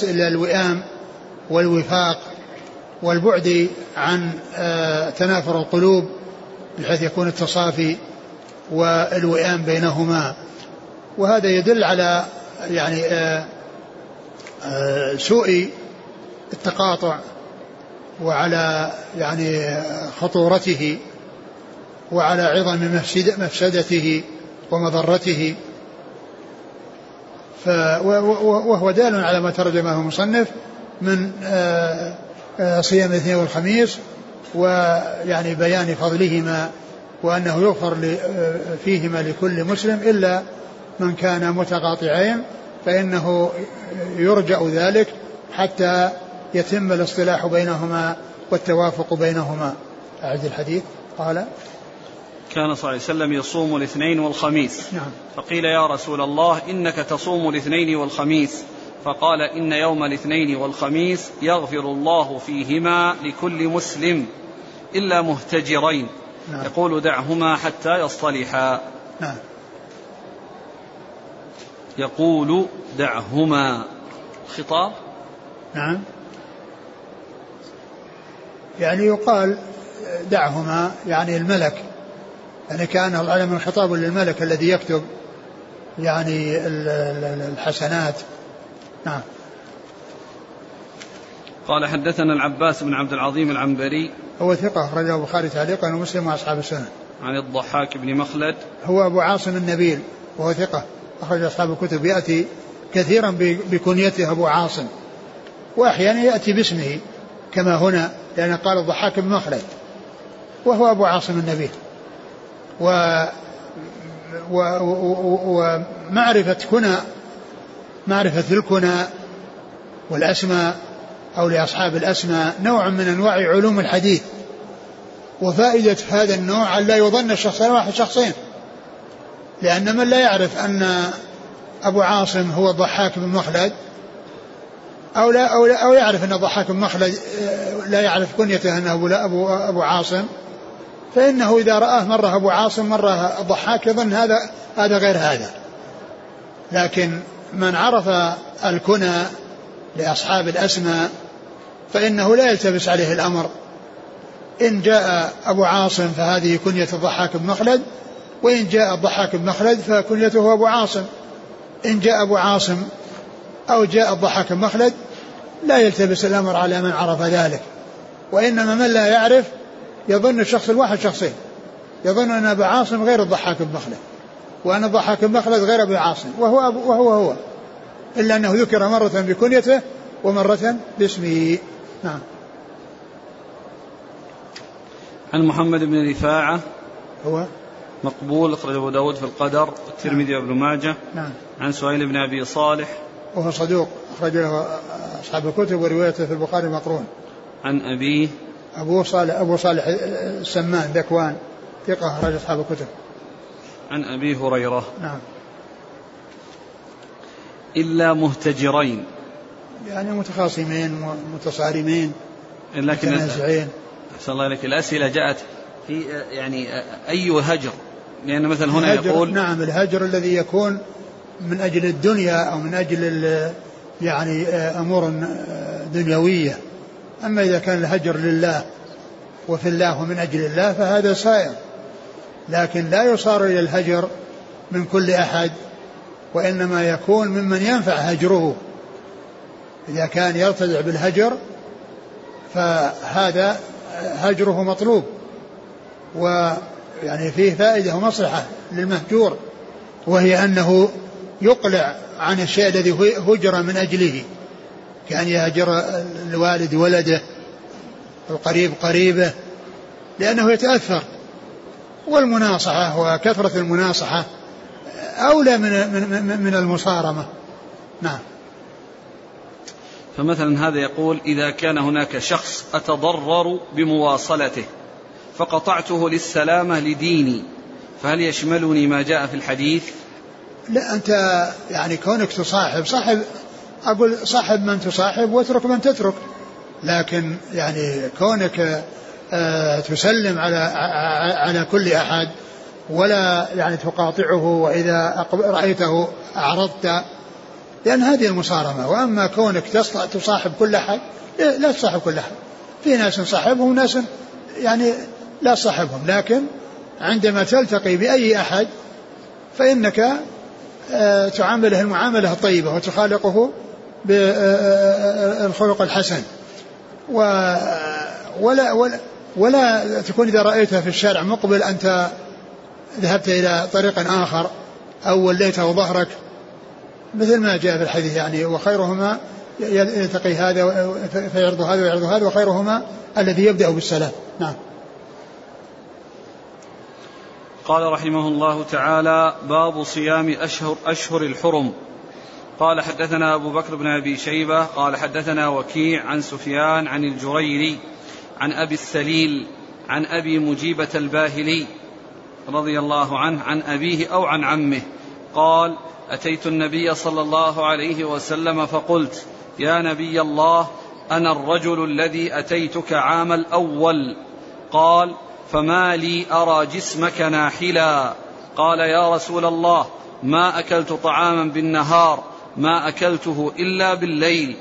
إلى الوئام والوفاق والبعد عن آه، تنافر القلوب بحيث يكون التصافي والوئام بينهما. وهذا يدل على يعني آه، آه، سوء التقاطع وعلى يعني خطورته وعلى عظم مفسدته ومضرته. وهو دال على ما ترجمه المصنف من آه، صيام الاثنين والخميس ويعني بيان فضلهما وأنه يغفر فيهما لكل مسلم إلا من كان متقاطعين فإنه يرجع ذلك حتى يتم الاصطلاح بينهما والتوافق بينهما. أعد الحديث. قال كان صلى الله عليه وسلم يصوم الاثنين والخميس. نعم. فقيل يا رسول الله إنك تصوم الاثنين والخميس. فقال إن يوم الاثنين والخميس يغفر الله فيهما لكل مسلم إلا مهتجرين. نعم. يقول دعهما حتى يصطلحا. نعم. يقول دعهما. خطاب؟ نعم. يعني يقال دعهما يعني الملك. يعني كأن العلم الخطاب للملك الذي يكتب يعني الحسنات. نعم. قال حدثنا العباس بن عبد العظيم العنبري. هو ثقة أخرجه البخاري تعليقا ومسلم وأصحاب السنة. عن الضحاك بن مخلد. هو أبو عاصم النبيل وهو ثقة. أخرج أصحاب الكتب يأتي كثيرا بكنيته أبو عاصم وأحيانا يأتي باسمه كما هنا لأن قال الضحاك بن مخلد وهو أبو عاصم النبيل و ومعرفة كنى معرفة الكنى والأسماء أو لأصحاب الأسماء نوع من أنواع علوم الحديث وفائدة هذا النوع أن لا يظن الشخص واحد شخصين. لأن من لا يعرف أن أبو عاصم هو الضحاك بن مخلد أو لا أو, لا أو يعرف أن الضحاك بن مخلد آه، لا يعرف كنيته أنه أبو, أبو, أبو عاصم. فإنه إذا رآه مرة أبو عاصم مرة الضحاك يظن هذا هذا غير هذا. لكن من عرف الكنى لأصحاب الأسماء فإنه لا يلتبس عليه الأمر. إن جاء أبو عاصم فهذه كنية الضحاك بن مخلد وإن جاء الضحاك بن مخلد فكنيته أبو عاصم. إن جاء أبو عاصم أو جاء الضحاك بن مخلد لا يلتبس الأمر على من عرف ذلك. وإنما من لا يعرف يظن الشخص الواحد شخصين. يظن أن أبا عاصم غير الضحاك بن مخلد وأن الضحاك بن مخلد غير أبي عاصم. وهو أبو وهو هو إلا أنه ذكر مرة بكنيته ومرة باسمه. نعم. عن محمد بن رفاعة هو؟ مقبول أخرج أبو داود في القدر والترمذي وابن ماجه. نعم. عن سهيل بن أبي صالح. وهو صدوق أخرج له أصحاب الكتب وروايته في البخاري مقرون. عن أبيه أبو صالح أبو صالح السمان ذكوان ثقة أخرج أصحاب الكتب. عن أبي هريرة. نعم. إلا مهتجرين. يعني متخاصمين متصارمين لكن متنازعين. أحسن الله إليك. الأسئلة جاءت في يعني أي هجر؟ لأن مثلا هنا الهجر يقول نعم الهجر الذي يكون من أجل الدنيا أو من أجل يعني أمور دنيوية. أما إذا كان الهجر لله وفي الله ومن أجل الله فهذا سائر لكن لا يصار إلى الهجر من كل أحد وإنما يكون ممن ينفع هجره. إذا كان يرتدع بالهجر فهذا هجره مطلوب. ويعني فيه فائدة ومصلحة للمهجور وهي أنه يقلع عن الشيء الذي هجر من أجله كأن يهجر الوالد ولده القريب قريبه لأنه يتأثر. والمناصحة وكثرة المناصحة أولى من من من المصارمة. نعم. فمثلا هذا يقول إذا كان هناك شخص أتضرر بمواصلته فقطعته للسلامة لديني. فهل يشملني ما جاء في الحديث؟ لا أنت يعني كونك تصاحب صاحب أقول صاحب من تصاحب واترك من تترك. لكن يعني كونك آه تسلم على على كل أحد ولا يعني تقاطعه وإذا رأيته أعرضت لأن هذه المصارمة. وأما كونك تصاحب كل أحد لا تصاحب كل أحد. في ناس صاحبهم وناس يعني لا تصاحبهم لكن عندما تلتقي بأي أحد فإنك آه، تعامله المعاملة الطيبة وتخالقه بالخلق الحسن. ولا ولا ولا تكون إذا رأيته في الشارع مقبل أنت ذهبت إلى طريق آخر أو وليته ظهرك مثل ما جاء في الحديث يعني وخيرهما يلتقي هذا فيعرض هذا ويعرض هذا وخيرهما الذي يبدأ بالسلام. نعم. قال رحمه الله تعالى باب صيام أشهر أشهر الحرم. قال حدثنا أبو بكر بن أبي شيبة قال حدثنا وكيع عن سفيان عن الجريري عن أبي السليل عن أبي مجيبة الباهلي رضي الله عنه عن أبيه أو عن عمه. قال أتيت النبي صلى الله عليه وسلم فقلت يا نبي الله أنا الرجل الذي أتيتك عام الأول. قال فما لي أرى جسمك ناحلا. قال يا رسول الله ما أكلت طعاما بالنهار ما أكلته إلا بالليل.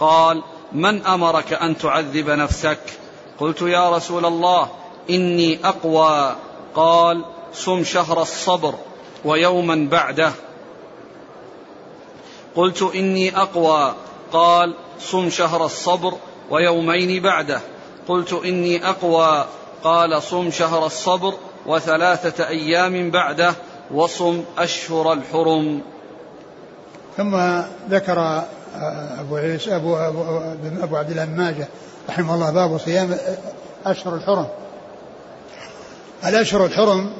قال من أمرك أن تعذب نفسك؟ قلت يا رسول الله إني أقوى. قال صم شهر الصبر ويوما بعده. قلت إني أقوى. قال صم شهر الصبر ويومين بعده. قلت إني أقوى. قال صم شهر الصبر وثلاثة أيام بعده وصم أشهر الحرم. ثم ذكر أبو عيسى أبو أبو, أبو عبد الله ماجه رحمه الله باب صيام أشهر الحرم. الأشهر الحرم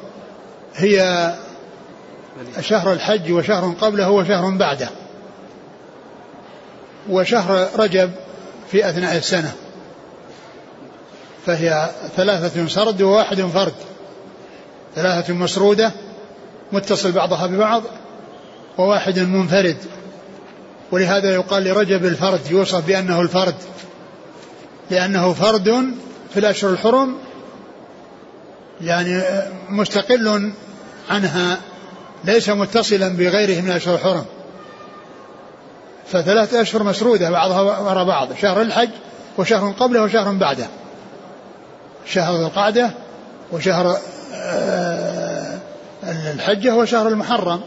هي شهر الحج وشهر قبله وشهر بعده. وشهر رجب في أثناء السنة. فهي ثلاثة سرد وواحد فرد. ثلاثة مسرودة متصل بعضها ببعض وواحد منفرد. ولهذا يقال لرجب الفرد يوصف بأنه الفرد. لأنه فرد في الأشهر الحرم يعني مستقل عنها ليس متصلا بغيره من الأشهر الحرم. فثلاثة أشهر مسرودة بعضها وراء بعض شهر الحج وشهر قبله وشهر بعده. شهر القعدة وشهر آه، الحجة وشهر المحرم.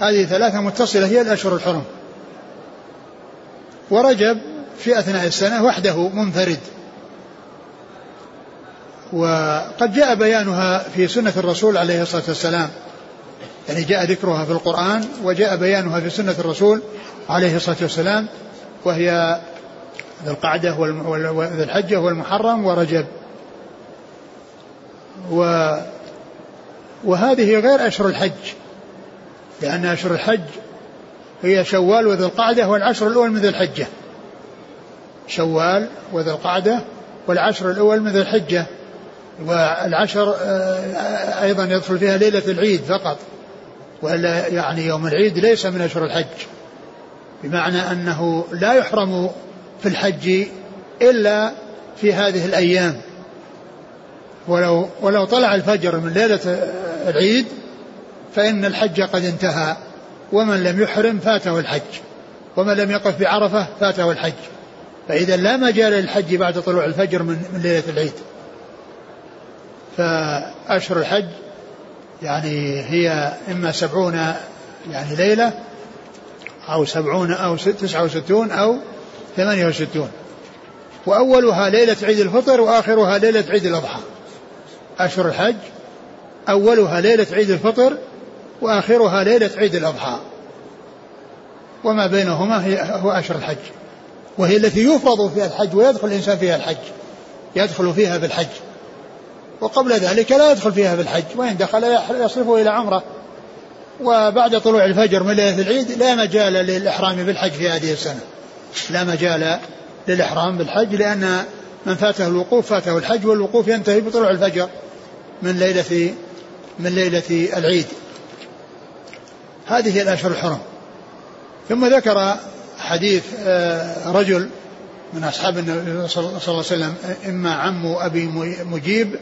هذه ثلاثة متصلة هي الأشهر الحرم. ورجب في أثناء السنة وحده منفرد. وقد جاء بيانها في سنة الرسول عليه الصلاة والسلام. يعني جاء ذكرها في القرآن وجاء بيانها في سنة الرسول عليه الصلاة والسلام وهي ذي القعدة وذي الحجة والمحرم ورجب. و وهذه غير أشهر الحج لأن أشهر الحج هي شوال وذي القعدة والعشر الأول من ذي الحجة. شوال وذي القعدة والعشر الأول من ذي الحجة والعشر آه، أيضا يدخل فيها ليلة العيد فقط وإلا يعني يوم العيد ليس من أشهر الحج. بمعنى أنه لا يحرم في الحج إلا في هذه الأيام. ولو ولو طلع الفجر من ليلة العيد فإن الحج قد انتهى. ومن لم يحرم فاته الحج. ومن لم يقف بعرفة فاته الحج. فإذا لا مجال للحج بعد طلوع الفجر من, من ليلة العيد. فأشهر الحج يعني هي إما سبعون يعني ليلة أو سبعون أو تسعة وستون أو ثمانية وستون. وأولها ليلة عيد الفطر وآخرها ليلة عيد الأضحى. أشهر الحج أولها ليلة عيد الفطر وآخرها ليلة عيد الأضحى. وما بينهما هي هو أشهر الحج. وهي التي يفرض فيها الحج ويدخل الإنسان فيها الحج يدخل فيها بالحج. وقبل ذلك لا يدخل فيها بالحج وإن دخل يصرفه إلى عمرة. وبعد طلوع الفجر من ليلة العيد لا مجال للإحرام بالحج في هذه السنة. لا مجال للإحرام بالحج لأن من فاته الوقوف فاته الحج والوقوف ينتهي بطلوع الفجر من ليلة من ليلة العيد. هذه الأشهر الحرم. ثم ذكر حديث آه، رجل من أصحاب النبي صلى الله عليه وسلم إما عم أبي مجيب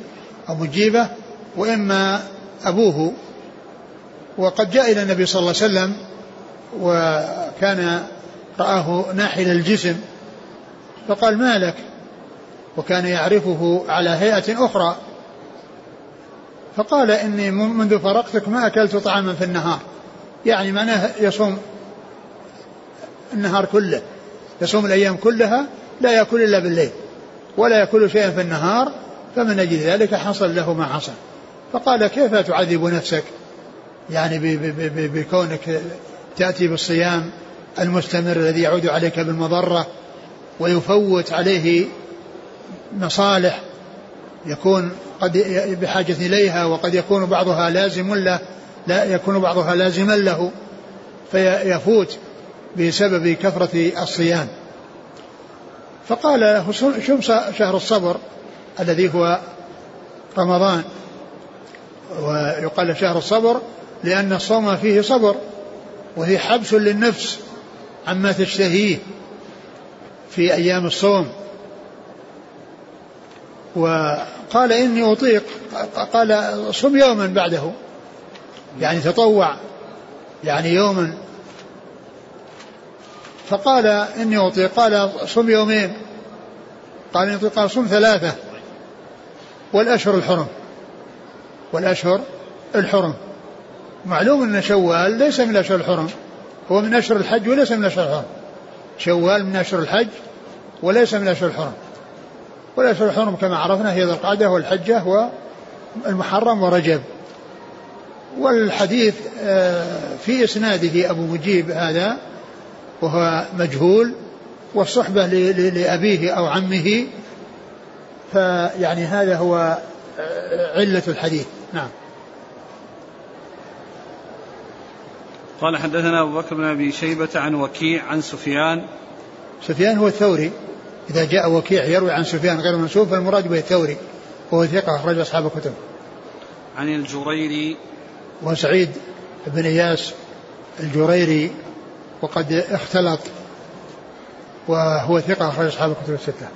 أو مجيبة وإما أبوه. وقد جاء إلى النبي صلى الله عليه وسلم وكان رآه ناحل الجسم فقال ما لك؟ وكان يعرفه على هيئة أخرى. فقال إني منذ فرقتك ما أكلت طعاما في النهار. يعني معناه يصوم النهار كله. يصوم الأيام كلها لا يأكل إلا بالليل ولا يأكل شيئا في النهار فمن أجل ذلك حصل له ما حصل فقال كيف تعذب نفسك؟ يعني بكونك تأتي بالصيام المستمر الذي يعود عليك بالمضرة ويفوت عليه مصالح يكون قد بحاجة إليها وقد يكون بعضها لازم له لا يكون بعضها لازما له فيفوت بسبب كثرة الصيام. فقال له شم شهر الصبر الذي هو رمضان ويقال شهر الصبر لأن الصوم فيه صبر وهي حبس للنفس عما تشتهيه في أيام الصوم. وقال إني أطيق قال صم يوما بعده. يعني تطوع يعني يوما. فقال إني أطيق قال صم يومين. قال إني أطيق قال صم ثلاثة. والأشهر الحرم. والأشهر الحرم. معلوم أن شوال ليس من أشهر الحرم. هو من أشهر الحج وليس من أشهر الحرم. شوال من أشهر الحج وليس من أشهر الحرم. والأشهر الحرم كما عرفنا هي ذو القعدة والحجة والمحرم ورجب. والحديث آه، في إسناده أبو مجيب هذا وهو مجهول والصحبة لأبيه أو عمه فيعني هذا هو آه، علة الحديث. نعم. قال حدثنا أبو بكر بن أبي شيبة عن وكيع عن سفيان. سفيان هو الثوري. إذا جاء وكيع يروي عن سفيان غير منسوب فالمراد به الثوري وهو ثقة أخرج أصحاب الكتب. عن الجريري. وسعيد بن إياس الجريري وقد اختلط وهو ثقة أخرج أصحاب الكتب الستة.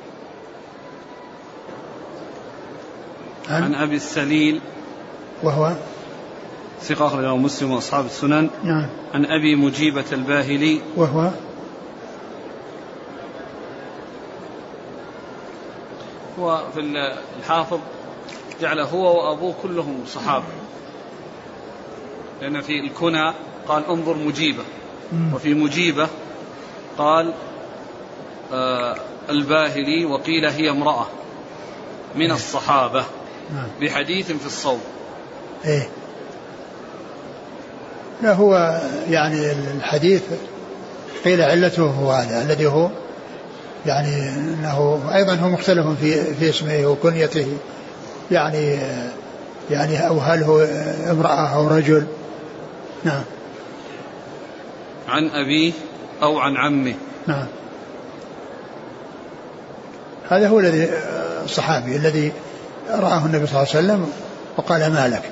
عن, عن أبي السليل. وهو؟ ثقة أخرجه مسلم وأصحاب السنن. نعم. عن أبي مجيبة الباهلي. وهو؟ هو في الحافظ جعل هو وأبوه كلهم صحابة. لأن في الكنى قال انظر مجيبة. وفي مجيبة قال آه الباهلي وقيل هي امرأة من الصحابة. نعم. بحديث في الصوم. إيه. لا هو يعني الحديث قيل علته هو هذا الذي هو يعني إنه أيضا هو مختلف في في اسمه وكنيته. يعني يعني أو هل هو امرأة أو رجل. نعم. عن أبيه أو عن عمه. نعم. هذا هو الذي الصحابي الذي رآه النبي صلى الله عليه وسلم وقال ما لك.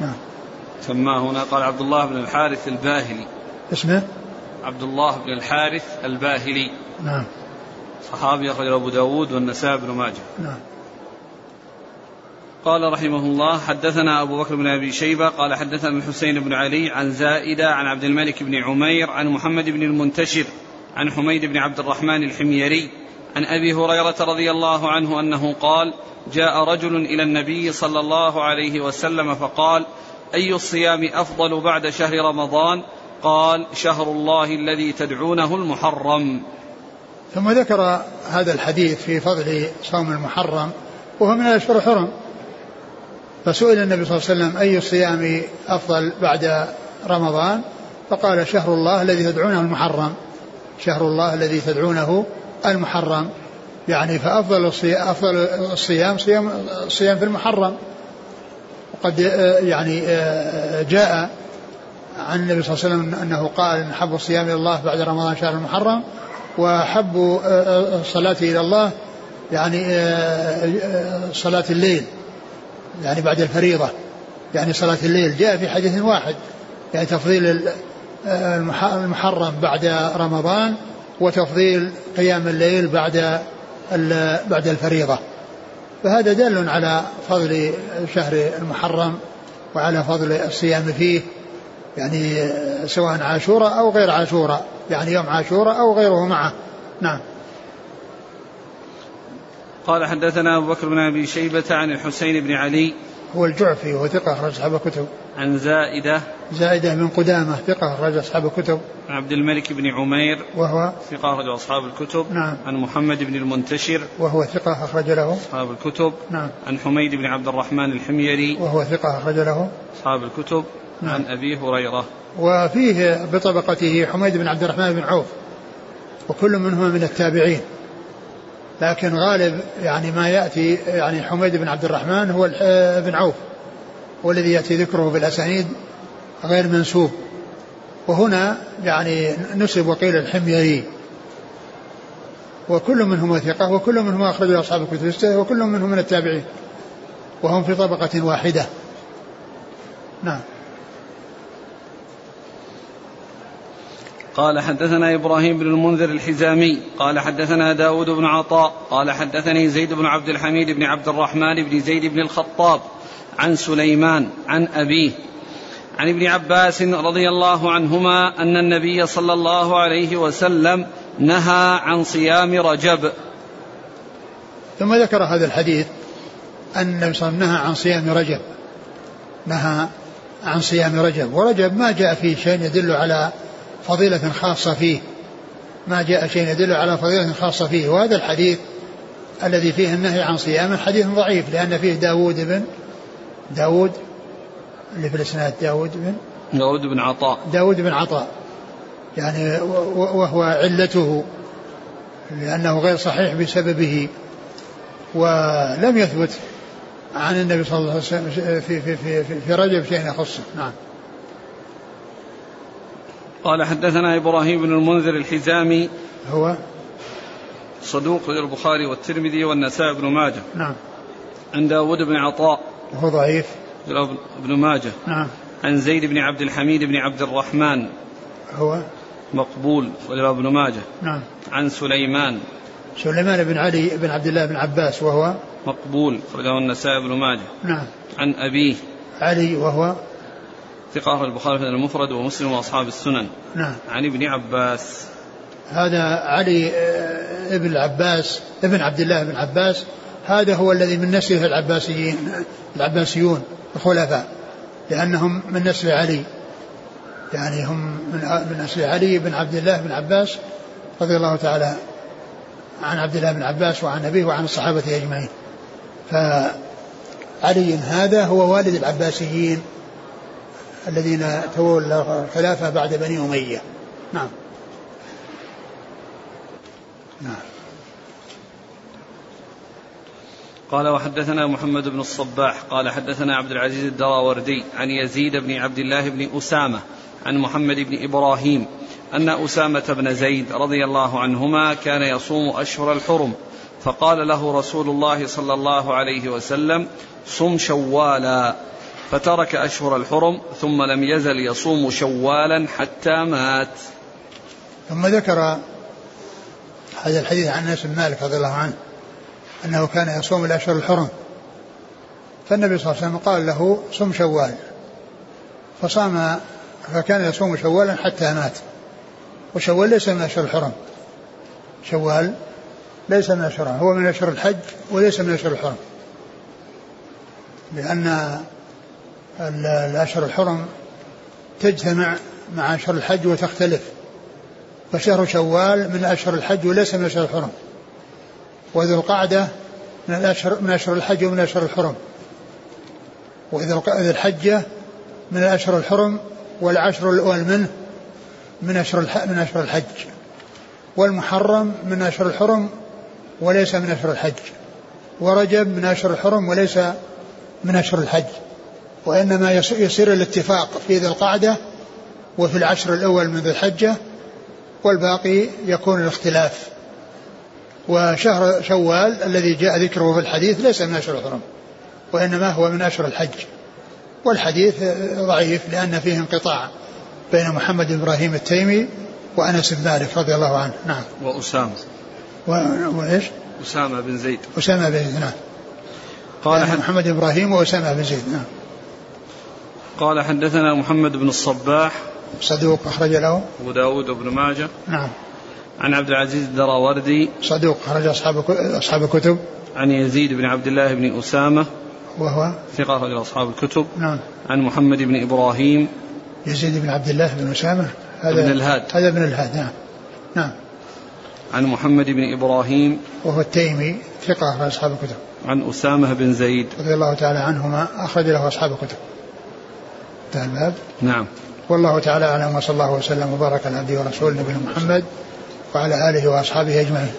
نعم. سماه هنا قال عبد الله بن الحارث الباهلي. اسمه؟ عبد الله بن الحارث الباهلي. نعم. صحابي أخرج أبو داود والنسائي بن ماجه. نعم. قال رحمه الله حدثنا أبو بكر بن أبي شيبة قال حدثنا الحسين بن علي عن زائدة عن عبد الملك بن عمير عن محمد بن المنتشر عن حميد بن عبد الرحمن الحميري عن أبي هريرة رضي الله عنه أنه قال جاء رجل إلى النبي صلى الله عليه وسلم فقال أي الصيام أفضل بعد شهر رمضان؟ قال شهر الله الذي تدعونه المحرم. ثم ذكر هذا الحديث في فضل صوم المحرم وهو من الأشهر الحرم. فسئل النبي صلى الله عليه وسلم أي الصيام أفضل بعد رمضان؟ فقال شهر الله الذي تدعونه المحرم. شهر الله الذي تدعونه المحرم. يعني فأفضل الصيام أفضل الصيام صيام الصيام في المحرم. وقد يعني جاء عن النبي صلى الله عليه وسلم أنه قال أن حب الصيام إلى الله بعد رمضان شهر المحرم. وحب الصلاة إلى الله يعني صلاة الليل يعني بعد الفريضة يعني صلاة الليل. جاء في حديث واحد يعني تفضيل المحرم بعد رمضان وتفضيل قيام الليل بعد بعد الفريضة. فهذا دال على فضل شهر المحرم وعلى فضل الصيام فيه يعني سواء عاشوراء أو غير عاشوراء يعني يوم عاشوراء أو غيره معه. نعم. قال حدثنا أبو بكر بن أبي شيبة عن الحسين بن علي. هو الجعفي وهو ثقة أخرج أصحاب الكتب. عن زائدة. زائدة من قدامة ثقة أخرج أصحاب الكتب. عن عبد الملك بن عمير. وهو ثقة أخرج أصحاب الكتب. نعم. عن محمد بن المنتشر. وهو ثقة أخرج له. أصحاب الكتب. نعم. عن حميد بن عبد الرحمن الحميري. وهو ثقة أخرج له. أصحاب الكتب. نعم. عن أبي هريرة. وفيه بطبقته حميد بن عبد الرحمن بن عوف وكل منهما من التابعين. لكن غالب يعني ما يأتي يعني حميد بن عبد الرحمن هو بن عوف والذي يأتي ذكره في الأسانيد غير منسوب. وهنا يعني نسب وقيل الحميري. وكل منهما ثقة وكل منهما أخرج أصحاب الكتب الستة وكل منهم من التابعين. وهم في طبقة واحدة. نعم. قال حدثنا إبراهيم بن المنذر الحزامي قال حدثنا داود بن عطاء قال حدثني زيد بن عبد الحميد بن عبد الرحمن بن زيد بن الخطاب عن سليمان عن أبيه عن ابن عباس رضي الله عنهما أن النبي صلى الله عليه وسلم نهى عن صيام رجب. ثم ذكر هذا الحديث أن النبي صلى الله عليه وسلم نهى عن صيام رجب. نهى عن صيام رجب. ورجب ما جاء فيه شيء يدل على فضيلة خاصة فيه. ما جاء شيء يدل على فضيلة خاصة فيه. وهذا الحديث الذي فيه النهي عن صيامه حديث ضعيف لأن فيه داود بن داود اللي في الإسناد داود بن داود بن عطاء. داود بن عطاء. يعني وهو علته لأنه غير صحيح بسببه ولم يثبت عن النبي صلى الله عليه وسلم في في في في, في رجب شيء يخصه. نعم. قال حدثنا إبراهيم بن المنذر الحزامي هو صدوق البخاري والترمذي والنسائي بن ماجه. نعم. عن داود بن عطاء. وهو ضعيف. ابن ماجه. نعم. عن زيد بن عبد الحميد بن عبد الرحمن. هو مقبول وله ابن ماجه. نعم. عن سليمان. سليمان بن علي بن عبد الله بن عباس وهو مقبول وله النسائي بن ماجه. نعم. عن أبيه. علي وهو ثقة البخاري في المفرد ومسلم وأصحاب السنن. نعم. عن ابن عباس. هذا علي ابن العباس ابن عبد الله بن عباس هذا هو الذي من نسله العباسيين العباسيون الخلفاء لأنهم من نسل علي. يعني هم من من نسل علي بن عبد الله بن عباس رضي الله تعالى عن عبد الله بن عباس وعن أبيه وعن الصحابة أجمعين. فعلي هذا هو والد العباسيين. الذين تولوا الخلافة بعد بني أمية. نعم. نعم. قال وحدثنا محمد بن الصباح قال حدثنا عبد العزيز الدراوردي عن يزيد بن عبد الله بن أسامة عن محمد بن إبراهيم أن أسامة بن زيد رضي الله عنهما كان يصوم أشهر الحرم فقال له رسول الله صلى الله عليه وسلم صم شوالا. فترك أشهر الحرم ثم لم يزل يصوم شوالا حتى مات. ثم ذكر هذا الحديث عن أنس بن مالك رضي الله عنه أنه كان يصوم الاشهر الحرم. فالنبي صلى الله عليه وسلم قال له صم شوال. فصام فكان يصوم شوالا حتى مات. وشوال ليس من أشهر الحرم. شوال ليس من أشهر هو من أشهر الحج وليس من أشهر الحرم. لأن الاشهر الحرم تجتمع مع اشهر الحج وتختلف فشهر شوال من أشهر الحج وليس من أشهر الحرم وذو القعدة من الأشهر من أشهر الحج ومن أشهر الحرم وذو الحجة من الأشهر الحرم والعشر الأول منه من أشهر من أشهر الحج والمحرم من أشهر الحرم وليس من أشهر الحج ورجب من أشهر الحرم وليس من أشهر الحج وإنما يصير الاتفاق في ذي القعدة وفي العشر الأول من ذي الحجة والباقي يكون الاختلاف. وشهر شوال الذي جاء ذكره في الحديث ليس من أشهر الحرم وإنما هو من أشهر الحج. والحديث ضعيف لأن فيه انقطاع بين محمد بن إبراهيم التيمي وأنس بن مالك رضي الله عنه. نعم. وأسامة. و... وإيش أسامة بن زيد. أسامة بن زيد نعم. قال حد... محمد إبراهيم وأسامة بن زيد نعم. قال حدثنا محمد بن الصباح صدوق أخرج له. أبو داود وابن ماجه. نعم. عن عبد العزيز الدراوردي. صدوق أخرج أصحاب أصحاب الكتب. عن يزيد بن عبد الله بن أسامة. وهو؟ ثقة أخرج أصحاب الكتب. نعم. عن محمد بن إبراهيم. يزيد بن عبد الله بن أسامة. هذا ابن الهاد. هذا ابن الهاد نعم. نعم. عن محمد بن إبراهيم. وهو التيمي ثقة أخرج أصحاب الكتب. عن أسامة بن زيد. رضي الله تعالى عنهما أخرج له أصحاب الكتب. انتهى الباب. نعم. والله تعالى أعلم وصلى الله وسلم وبارك على عبده ورسوله نبينا محمد وعلى آله وأصحابه أجمعين.